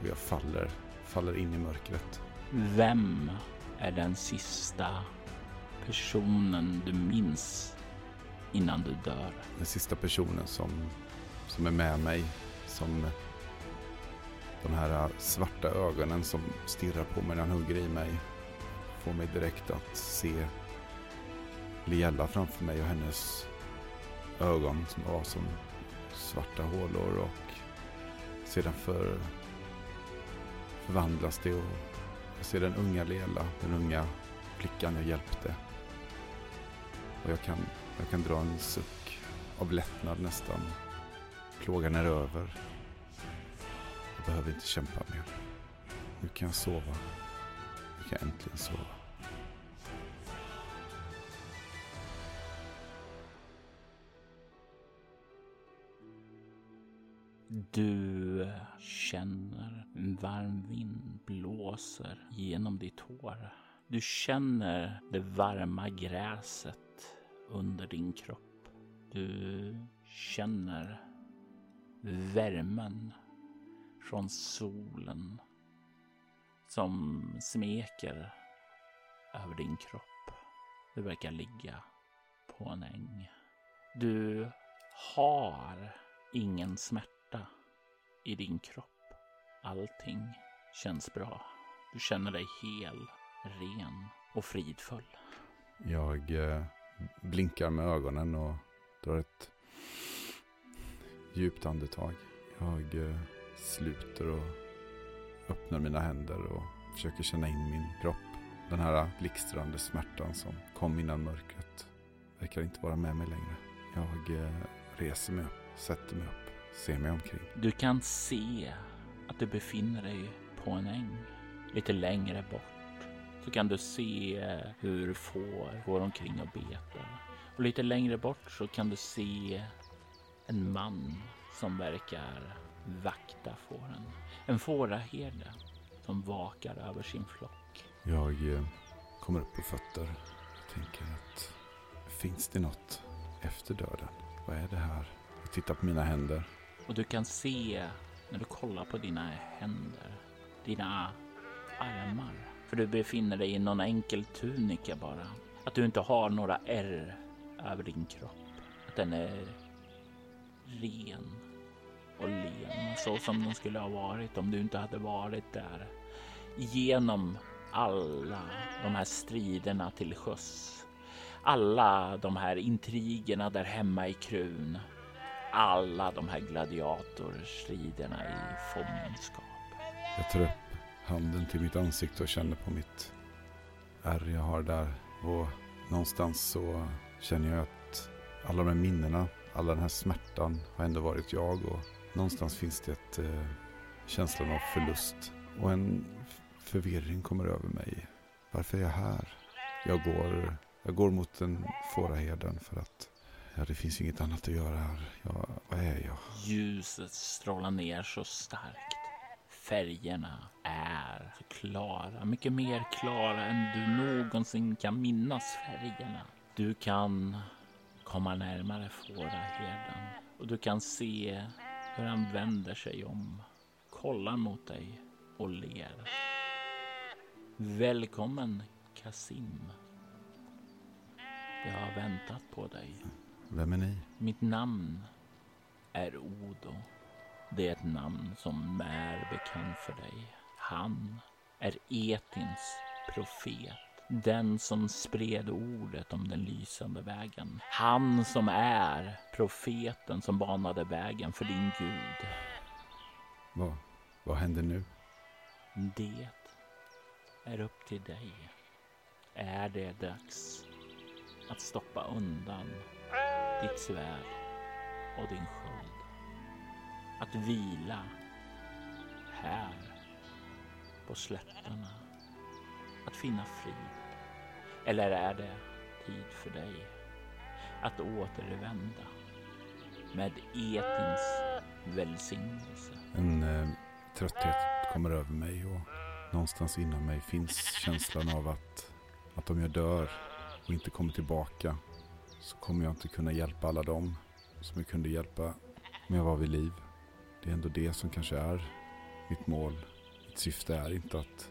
och jag faller, faller in i mörkret. Vem är den sista personen du minns innan du dör. Den sista personen som, som är med mig. Som de här svarta ögonen som stirrar på mig när han hugger i mig. Får mig direkt att se Liella framför mig och hennes ögon som var som svarta hålor och sedan för, förvandlas det och jag ser den unga Liella, den unga flickan jag hjälpte. Och jag kan, jag kan dra en suck av lättnad nästan. Plågan är över. Jag behöver inte kämpa mer. Nu kan jag sova. Jag äntligen sova. Du känner en varm vind blåser genom ditt hår. Du känner det varma gräset under din kropp. Du känner värmen från solen som smeker över din kropp. Du verkar ligga på en äng. Du har ingen smärta i din kropp. Allting känns bra. Du känner dig hel, ren och fridfull. Jag eh, blinkar med ögonen och drar ett djupt andetag. Jag eh, sluter och öppnar mina händer och försöker känna in min kropp. Den här blixtrande smärtan som kom innan mörkret verkar inte vara med mig längre. Jag eh, reser mig upp, sätter mig upp, ser mig omkring. Du kan se att du befinner dig på en äng lite längre bort. Så kan du se eh, hur får går omkring och betar. Och lite längre bort så kan du se en man som verkar vakta fåren. En fåraherde som vakar över sin flock. Jag eh, kommer upp på fötter. Jag tänker att finns det något efter döden? Vad är det här? Jag tittar på mina händer. Och du kan se när du kollar på dina händer, dina armar. För du befinner dig i någon enkel tunika bara. Att du inte har några ärr över din kropp. Att den är ren och len så som de skulle ha varit om du inte hade varit där. Genom alla de här striderna till sjöss. Alla de här intrigerna där hemma i Krun. Alla de här gladiatorstriderna i fångenskap. Jag tar upp handen till mitt ansikte och känner på mitt ärr jag har där. Och någonstans så känner jag att alla de här minnena, alla den här smärtan har ändå varit jag. Och någonstans finns det ett eh, känslan av förlust. Och en förvirring kommer över mig. Varför är jag här? Jag går, jag går mot den fåraherden för att ja, det finns inget annat att göra här. Ja, vad är jag? Ljuset strålar ner så starkt. Färgerna är så klara, mycket mer klara än du någonsin kan minnas färgerna. Du kan komma närmare fåraherden och du kan se hur han vänder sig om, kollar mot dig och ler. Välkommen Kasim. Jag har väntat på dig. Vem är ni? Mitt namn är Odo. Det är ett namn som är bekant för dig. Han är Etins profet. Den som spred ordet om den lysande vägen. Han som är profeten som banade vägen för din Gud. Vad, vad händer nu? Det är upp till dig. Är det dags att stoppa undan ditt svärd och din sköld? Att vila här på slätterna? Att finna frid? Eller är det tid för dig att återvända med Etins välsignelse? En eh, trötthet kommer över mig och någonstans inom mig finns känslan av att, att om jag dör och inte kommer tillbaka så kommer jag inte kunna hjälpa alla dem som jag kunde hjälpa om jag var vid liv. Det är ändå det som kanske är mitt mål. Mitt syfte är inte att, att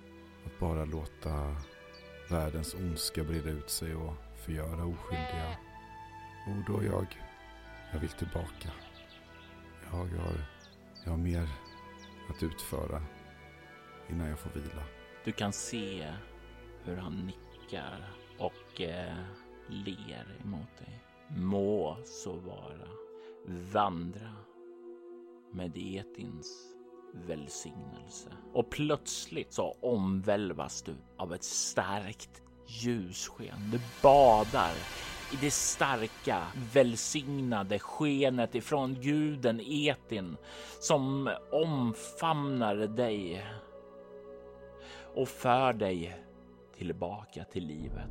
bara låta världens ondska breda ut sig och förgöra oskyldiga Och då jag, jag vill tillbaka. Jag har, jag har mer att utföra innan jag får vila. Du kan se hur han nickar och eh, ler emot dig. Må så vara. Vandra med Etins välsignelse. Och plötsligt så omvälvas du av ett starkt ljussken. Du badar i det starka välsignade skenet ifrån guden Etin som omfamnar dig och för dig tillbaka till livet.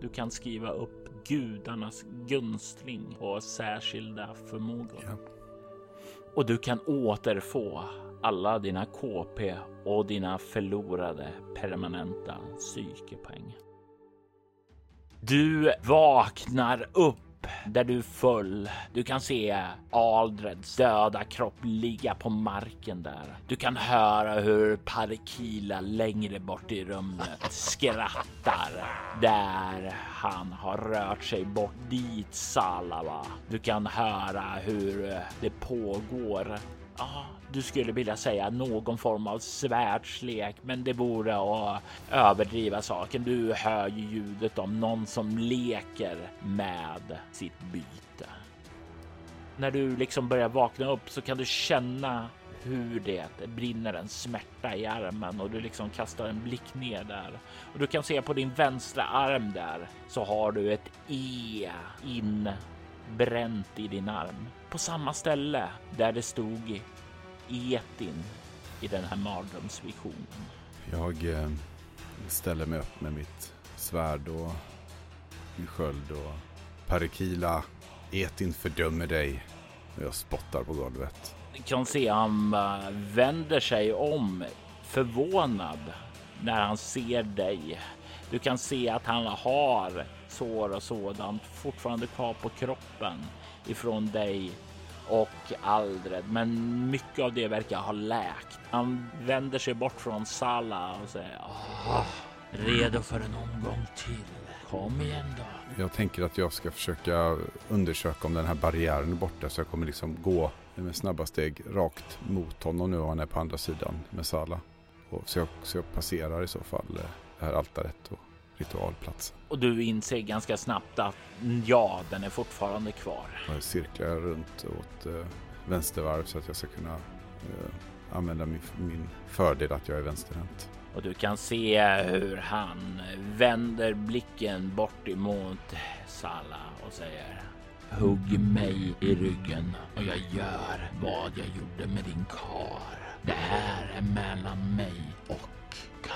Du kan skriva upp gudarnas gunstling och särskilda förmågor. Ja. Och du kan återfå alla dina KP och dina förlorade permanenta psykepoäng. Du vaknar upp där du föll. Du kan se Aldreds döda kropp ligga på marken där. Du kan höra hur Parikila längre bort i rummet skrattar där han har rört sig bort dit Salava. Du kan höra hur det pågår Ja, du skulle vilja säga någon form av svärdslek, men det vore att överdriva saken. Du hör ju ljudet om någon som leker med sitt byte. När du liksom börjar vakna upp så kan du känna hur det brinner en smärta i armen och du liksom kastar en blick ner där och du kan se på din vänstra arm där så har du ett E inbränt i din arm på samma ställe där det stod Etin i den här mardrömsvisionen. Jag eh, ställer mig upp med mitt svärd och min sköld och Parikila, Etin fördömer dig. Och jag spottar på golvet. Du kan se han eh, vänder sig om förvånad när han ser dig. Du kan se att han har sår och sådant fortfarande kvar på kroppen ifrån dig och Aldred, men mycket av det verkar ha läkt. Han vänder sig bort från Sala och säger Åh, redo för en omgång till. Kom igen då. Jag tänker att jag ska försöka undersöka om den här barriären är borta så jag kommer liksom gå med snabba steg rakt mot honom nu och han är på andra sidan med Sala. Och så, jag, så jag passerar i så fall eh, det här altaret och ritualplatsen. Och du inser ganska snabbt att ja, den är fortfarande kvar. Jag cirklar runt åt eh, vänstervarv så att jag ska kunna eh, använda min, min fördel att jag är vänsterhänt. Och du kan se hur han vänder blicken bort emot Sala och säger Hugg mig i ryggen och jag gör vad jag gjorde med din kar. Det här är mellan mig och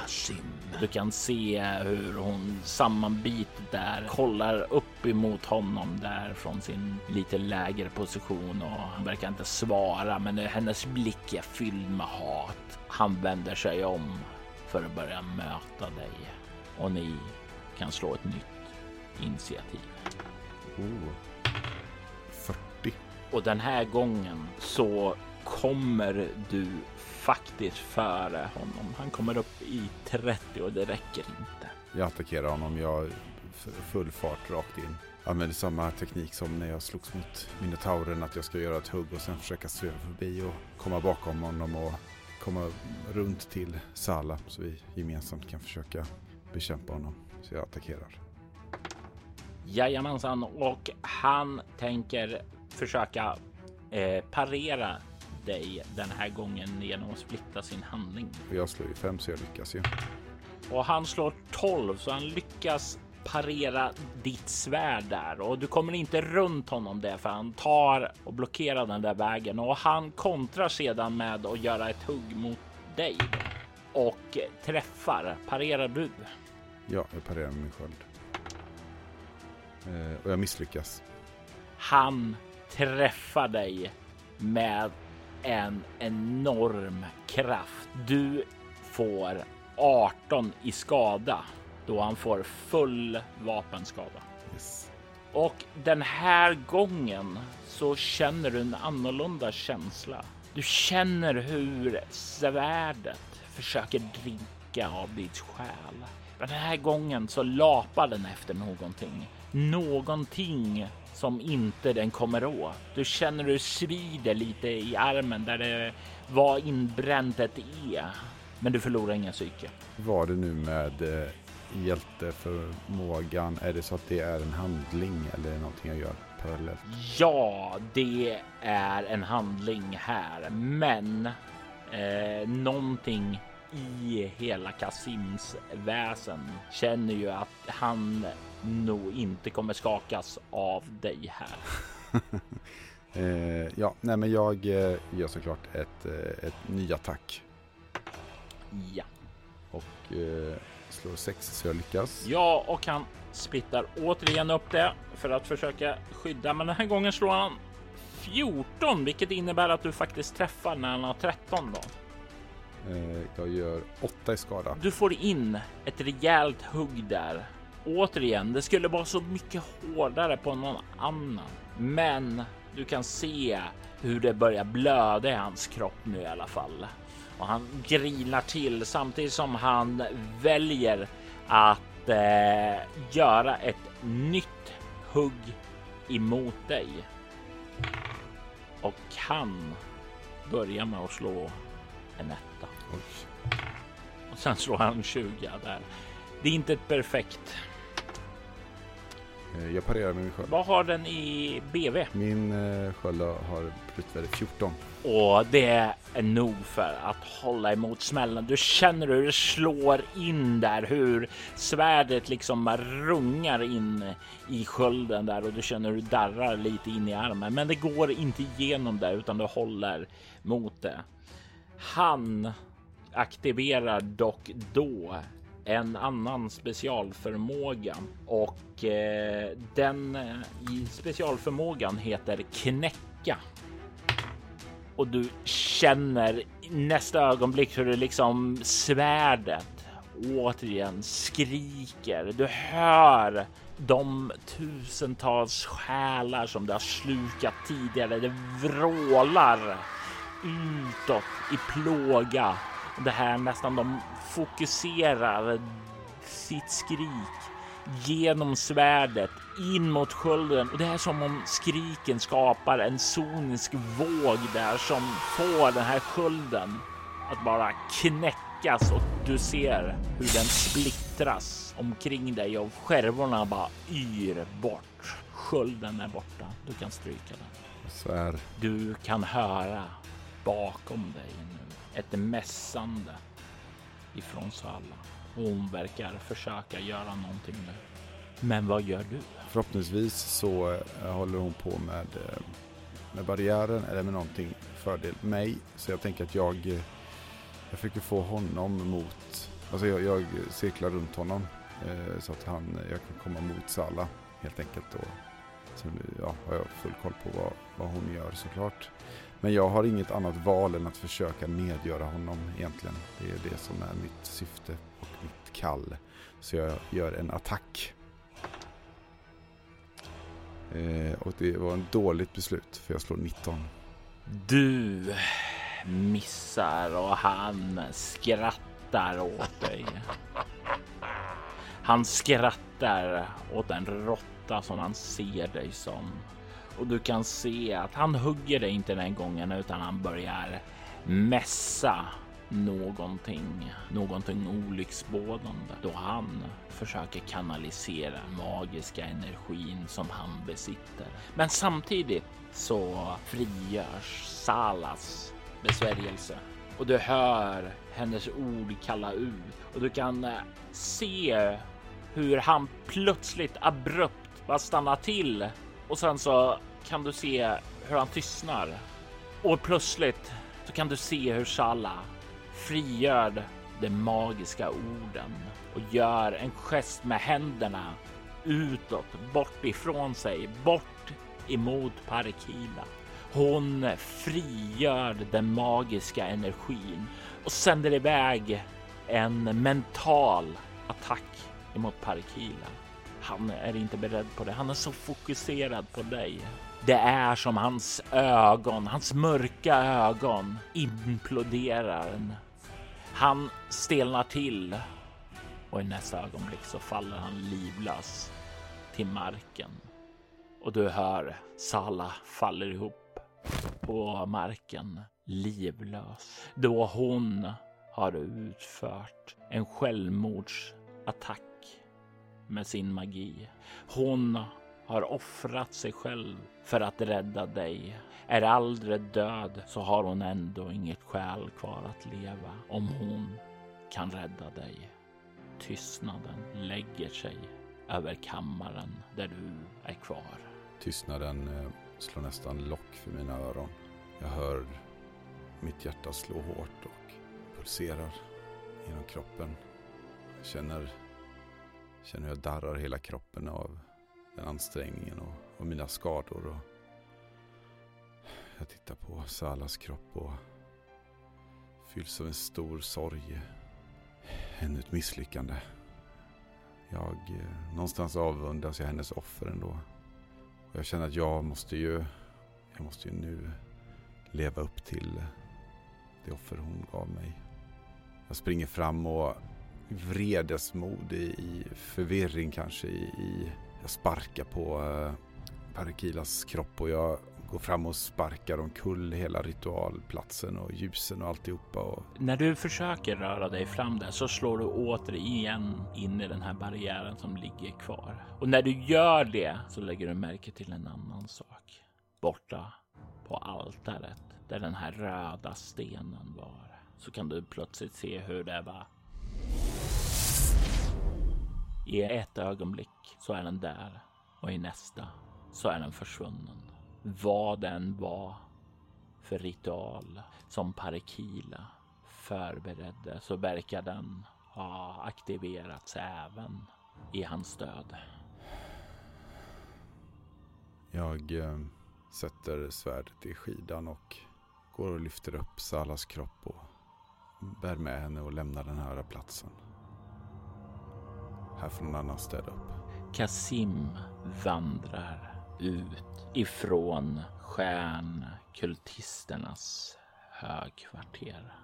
Kasim. Du kan se hur hon sammanbitet där kollar upp emot honom där från sin lite lägre position och han verkar inte svara, men hennes blick är fylld med hat. Han vänder sig om för att börja möta dig och ni kan slå ett nytt initiativ. Oh. 40. Och den här gången så kommer du faktiskt före honom. Han kommer upp i 30 och det räcker inte. Jag attackerar honom. Jag full fart rakt in. Använder samma teknik som när jag slogs mot minotauren. Att jag ska göra ett hugg och sen försöka sväva förbi och komma bakom honom och komma runt till Sala så vi gemensamt kan försöka bekämpa honom. Så jag attackerar. Jajamensan, och han tänker försöka eh, parera dig den här gången genom att splitta sin handling. Jag slår ju fem så jag lyckas ju. Och han slår 12 så han lyckas parera ditt svärd där och du kommer inte runt honom där för han tar och blockerar den där vägen och han kontrar sedan med att göra ett hugg mot dig och träffar. Parerar du? Ja, jag parerar med min sköld. Eh, och jag misslyckas. Han träffar dig med en enorm kraft. Du får 18 i skada då han får full vapenskada. Yes. Och den här gången så känner du en annorlunda känsla. Du känner hur svärdet försöker dricka av ditt själ. Men den här gången så lapar den efter någonting. Någonting som inte den kommer åt. Du känner hur svider lite i armen där det var inbränt ett E. Men du förlorar ingen psyke. Var det nu med eh, hjälteförmågan? Är det så att det är en handling eller är det någonting jag gör parallellt? Ja, det är en handling här, men eh, någonting i hela Kasims väsen känner ju att han nog inte kommer skakas av dig här. eh, ja, nej men jag eh, gör såklart ett, eh, ett ny attack. Ja. Och eh, slår sex så jag lyckas. Ja, och han splittar återigen upp det för att försöka skydda. Men den här gången slår han 14, vilket innebär att du faktiskt träffar när han har 13 då. Eh, jag gör 8 i skada. Du får in ett rejält hugg där. Återigen, det skulle vara så mycket hårdare på någon annan. Men du kan se hur det börjar blöda i hans kropp nu i alla fall. Och han grinar till samtidigt som han väljer att eh, göra ett nytt hugg emot dig. Och han börjar med att slå en etta. Och sen slår han 20 där. Det är inte ett perfekt. Eh, jag parerar med min sköld. Vad har den i BV? Min eh, sköld har brutvärde 14. Och det är nog för att hålla emot smällen. Du känner hur det slår in där, hur svärdet liksom rungar in i skölden där och du känner hur det darrar lite in i armen. Men det går inte igenom där utan du håller mot det. Han aktiverar dock då en annan specialförmåga och eh, den eh, i specialförmågan heter knäcka. Och du känner i nästa ögonblick hur det liksom svärdet återigen skriker. Du hör de tusentals själar som det har slukat tidigare. Det vrålar utåt i plåga. Det här nästan de fokuserar sitt skrik genom svärdet in mot skölden och det är som om skriken skapar en sonisk våg där som får den här skölden att bara knäckas och du ser hur den splittras omkring dig och skärvorna bara yr bort. Skölden är borta. Du kan stryka den. Svär. Du kan höra bakom dig nu ett mässande ifrån Salla. Hon verkar försöka göra någonting nu. Men vad gör du? Förhoppningsvis så eh, håller hon på med, eh, med barriären eller med någonting fördel mig. Så jag tänker att jag, eh, jag försöker få honom mot, alltså jag, jag cirklar runt honom så att han, jag kan komma mot Salla helt enkelt. Och sen ja, har jag full koll på vad, vad hon gör såklart. Men jag har inget annat val än att försöka nedgöra honom egentligen. Det är det som är mitt syfte och mitt kall. Så jag gör en attack. Eh, och det var ett dåligt beslut för jag slår 19. Du missar och han skrattar åt dig. Han skrattar åt den råtta som han ser dig som. Och du kan se att han hugger dig inte den gången utan han börjar mässa någonting, någonting olycksbådande. Då han försöker kanalisera magiska energin som han besitter. Men samtidigt så frigörs Salas besvärjelse. Och du hör hennes ord kalla ut. Och du kan eh, se hur han plötsligt abrupt bara stannar till och sen så kan du se hur han tystnar och plötsligt så kan du se hur Shala frigör de magiska orden och gör en gest med händerna utåt, bort ifrån sig, bort emot Parikila. Hon frigör den magiska energin och sänder iväg en mental attack emot Parikila. Han är inte beredd på det. Han är så fokuserad på dig. Det är som hans ögon, hans mörka ögon imploderar. Han stelnar till och i nästa ögonblick så faller han livlös till marken och du hör Sala faller ihop på marken livlös då hon har utfört en självmordsattack med sin magi. Hon har offrat sig själv för att rädda dig. Är Aldred död så har hon ändå inget skäl kvar att leva om hon kan rädda dig. Tystnaden lägger sig över kammaren där du är kvar. Tystnaden eh, slår nästan lock för mina öron. Jag hör mitt hjärta slå hårt och pulserar genom kroppen. Jag känner, känner hur jag darrar hela kroppen av den ansträngningen och, och mina skador. Och jag tittar på Salas kropp och fylls av en stor sorg. Ännu ett misslyckande. Jag, eh, någonstans avundas jag hennes offer ändå. Och jag känner att jag måste ju, jag måste ju nu leva upp till det offer hon gav mig. Jag springer fram och vredesmod i, i förvirring kanske i, i jag sparkar på eh, Parakilas kropp och jag går fram och sparkar omkull hela ritualplatsen och ljusen och alltihopa. Och... När du försöker röra dig fram där så slår du återigen in i den här barriären som ligger kvar. Och när du gör det så lägger du märke till en annan sak. Borta på altaret där den här röda stenen var så kan du plötsligt se hur det var. I ett ögonblick så är den där och i nästa så är den försvunnen. Vad den var för ritual som Parikila förberedde så verkar den ha aktiverats även i hans död. Jag eh, sätter svärdet i skidan och går och lyfter upp Salas kropp och bär med henne och lämnar den här platsen. Här från en annan städa upp. Kasim vandrar ut ifrån stjärnkultisternas högkvarter.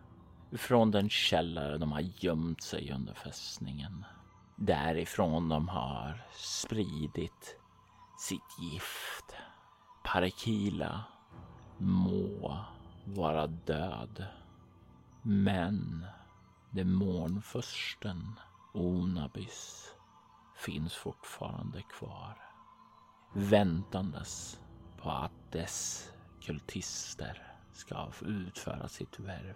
Från den källare de har gömt sig under fästningen. Därifrån de har spridit sitt gift. Parakila må vara död. Men demonfursten Onabys finns fortfarande kvar. Väntandes på att dess kultister ska utföra sitt värv.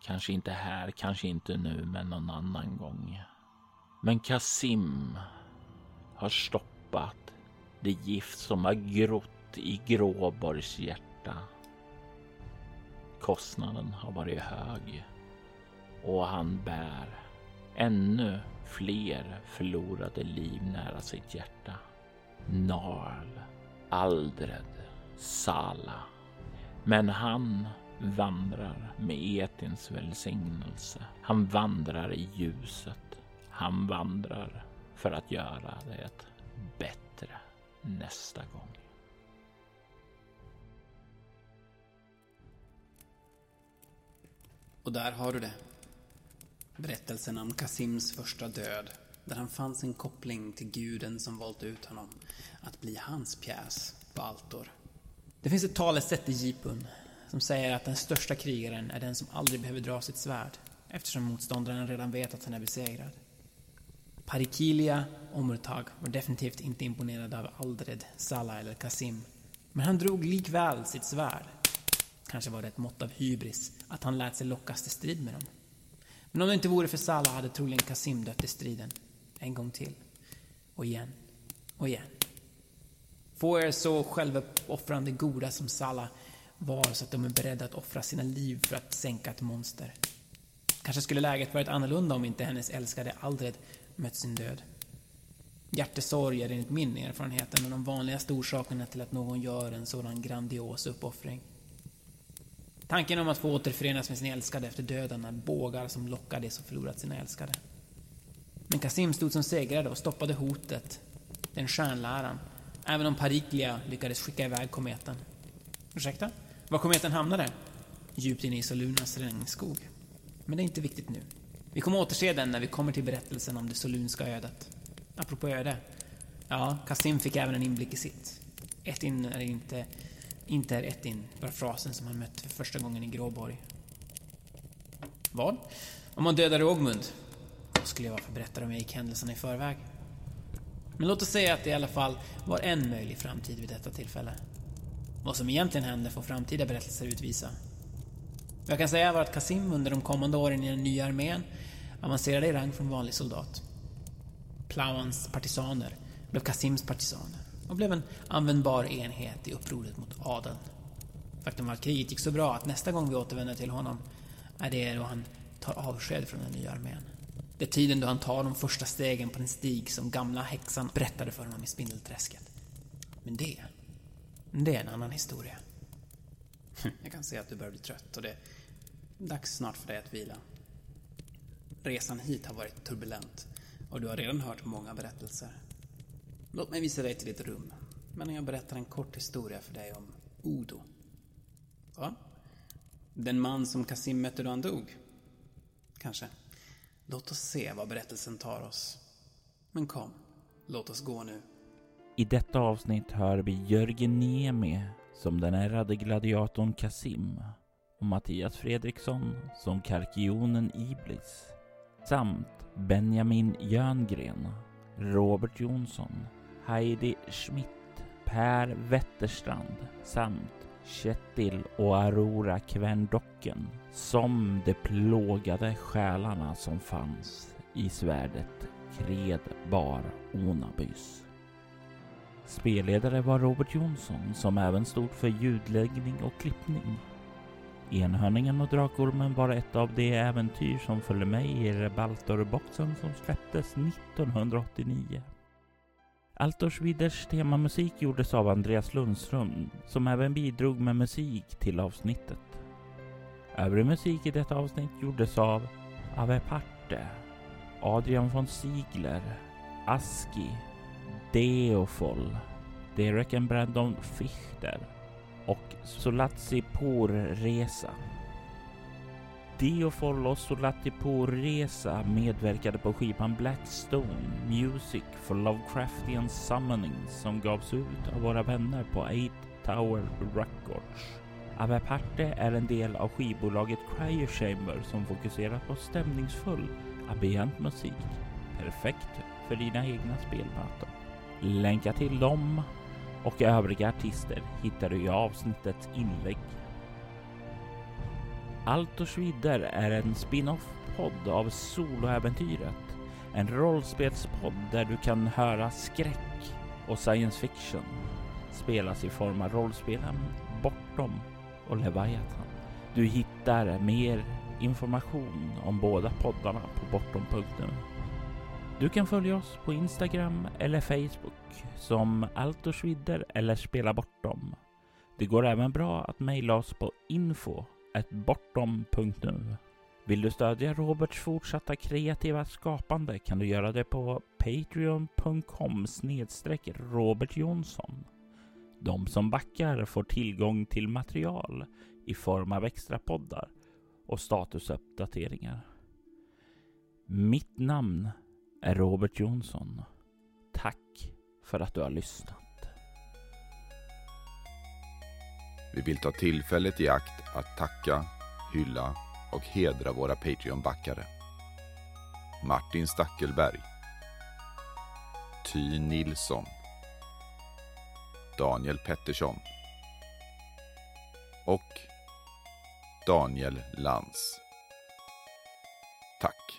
Kanske inte här, kanske inte nu, men någon annan gång. Men Kasim har stoppat det gift som har grott i Gråborgs hjärta. Kostnaden har varit hög och han bär ännu fler förlorade liv nära sitt hjärta. Narl, Aldred, Sala. Men han vandrar med Etins välsignelse. Han vandrar i ljuset. Han vandrar för att göra det bättre nästa gång. Och där har du det. Berättelsen om Kasims första död, där han fanns en koppling till guden som valt ut honom att bli hans pjäs på Altor. Det finns ett talesätt i Jipun som säger att den största krigaren är den som aldrig behöver dra sitt svärd eftersom motståndaren redan vet att han är besegrad. Parikilia Omurtag var definitivt inte imponerad av Aldred, Salah eller Kasim. Men han drog likväl sitt svärd. Kanske var det ett mått av hybris att han lät sig lockas till strid med dem. Men om det inte vore för Salah hade troligen Kasim dött i striden. En gång till. Och igen. Och igen. Få er så självuppoffrande goda som Salah var så att de är beredda att offra sina liv för att sänka ett monster. Kanske skulle läget varit annorlunda om inte hennes älskade Aldred mött sin död. Hjärtesorg är enligt min erfarenhet en av de vanligaste orsakerna till att någon gör en sådan grandios uppoffring. Tanken om att få återförenas med sin älskade efter döden är bågar som lockar de som förlorat sina älskade. Men Kasim stod som segrare och stoppade hotet, den stjärnläran, även om Pariklia lyckades skicka iväg kometen. Ursäkta? Var kometen hamnade? Djupt inne i Solunas regnskog. Men det är inte viktigt nu. Vi kommer återse den när vi kommer till berättelsen om det solunska ödet. Apropå öde. Ja, Kasim fick även en inblick i sitt. Ett in är inte, inte är ett in, var frasen som han mötte för första gången i Gråborg. Vad? Om man dödade Ågmund? Då skulle jag varför berätta om jag gick händelserna i förväg. Men låt oss säga att det i alla fall var en möjlig framtid vid detta tillfälle. Vad som egentligen hände får framtida berättelser utvisa. Vad jag kan säga var att Kasim under de kommande åren i den nya armén avancerade i rang från vanlig soldat. Plauans partisaner blev Kasims partisaner och blev en användbar enhet i upproret mot adeln. Faktum var att kriget gick så bra att nästa gång vi återvänder till honom är det då han tar avsked från den nya armén. Det är tiden då han tar de första stegen på den stig som gamla häxan berättade för honom i Spindelträsket. Men det, det är en annan historia. Jag kan se att du börjar bli trött och det är dags snart för dig att vila. Resan hit har varit turbulent och du har redan hört många berättelser. Låt mig visa dig till ditt rum, men jag berättar en kort historia för dig om Odo. Va? Den man som Kasim mötte då han dog? Kanske. Låt oss se vad berättelsen tar oss. Men kom, låt oss gå nu. I detta avsnitt hör vi Jörgen Niemi som den ärrade gladiatorn Kasim och Mattias Fredriksson som karkionen Iblis samt Benjamin Jöngren, Robert Jonsson, Heidi Schmidt, Per Wetterstrand samt Kjetil och Aurora Kvendocken som de plågade själarna som fanns i svärdet Kredbar Onabys. Spelledare var Robert Jonsson som även stod för ljudläggning och klippning. Enhörningen och Drakormen var ett av de äventyr som följde med i Rebaltorboxen som släpptes 1989. Altorsviders temamusik gjordes av Andreas Lundström som även bidrog med musik till avsnittet. Övrig musik i detta avsnitt gjordes av Ave Parte, Adrian von Ziegler, Aski, Deofol, Derek and Brandon Fichter och Solatsi Dio Follos och Latipo Resa medverkade på skivan Blackstone Music for Lovecraftian Summoning som gavs ut av våra vänner på Eight Tower Records. Avaparte är en del av skivbolaget Cryo Chamber som fokuserar på stämningsfull ambient musik. Perfekt för dina egna spelmöten. Länkar till dem och övriga artister hittar du i avsnittets inlägg. Allt och Schwider är en spin-off-podd av Soloäventyret. En rollspelspodd där du kan höra skräck och science fiction spelas i form av rollspelen Bortom och Leviathan. Du hittar mer information om båda poddarna på bortom.nu. Du kan följa oss på Instagram eller Facebook som Altorsvidder eller Spela Bortom. Det går även bra att mejla oss på info ett bortom.nu. Vill du stödja Roberts fortsatta kreativa skapande kan du göra det på patreon.com snedstreck Robert Jonsson. De som backar får tillgång till material i form av extra poddar och statusuppdateringar. Mitt namn är Robert Jonsson. Tack för att du har lyssnat. Vi vill ta tillfället i akt att tacka, hylla och hedra våra Patreon-backare. Martin Stackelberg. Ty Nilsson. Daniel Pettersson. Och Daniel Lantz. Tack.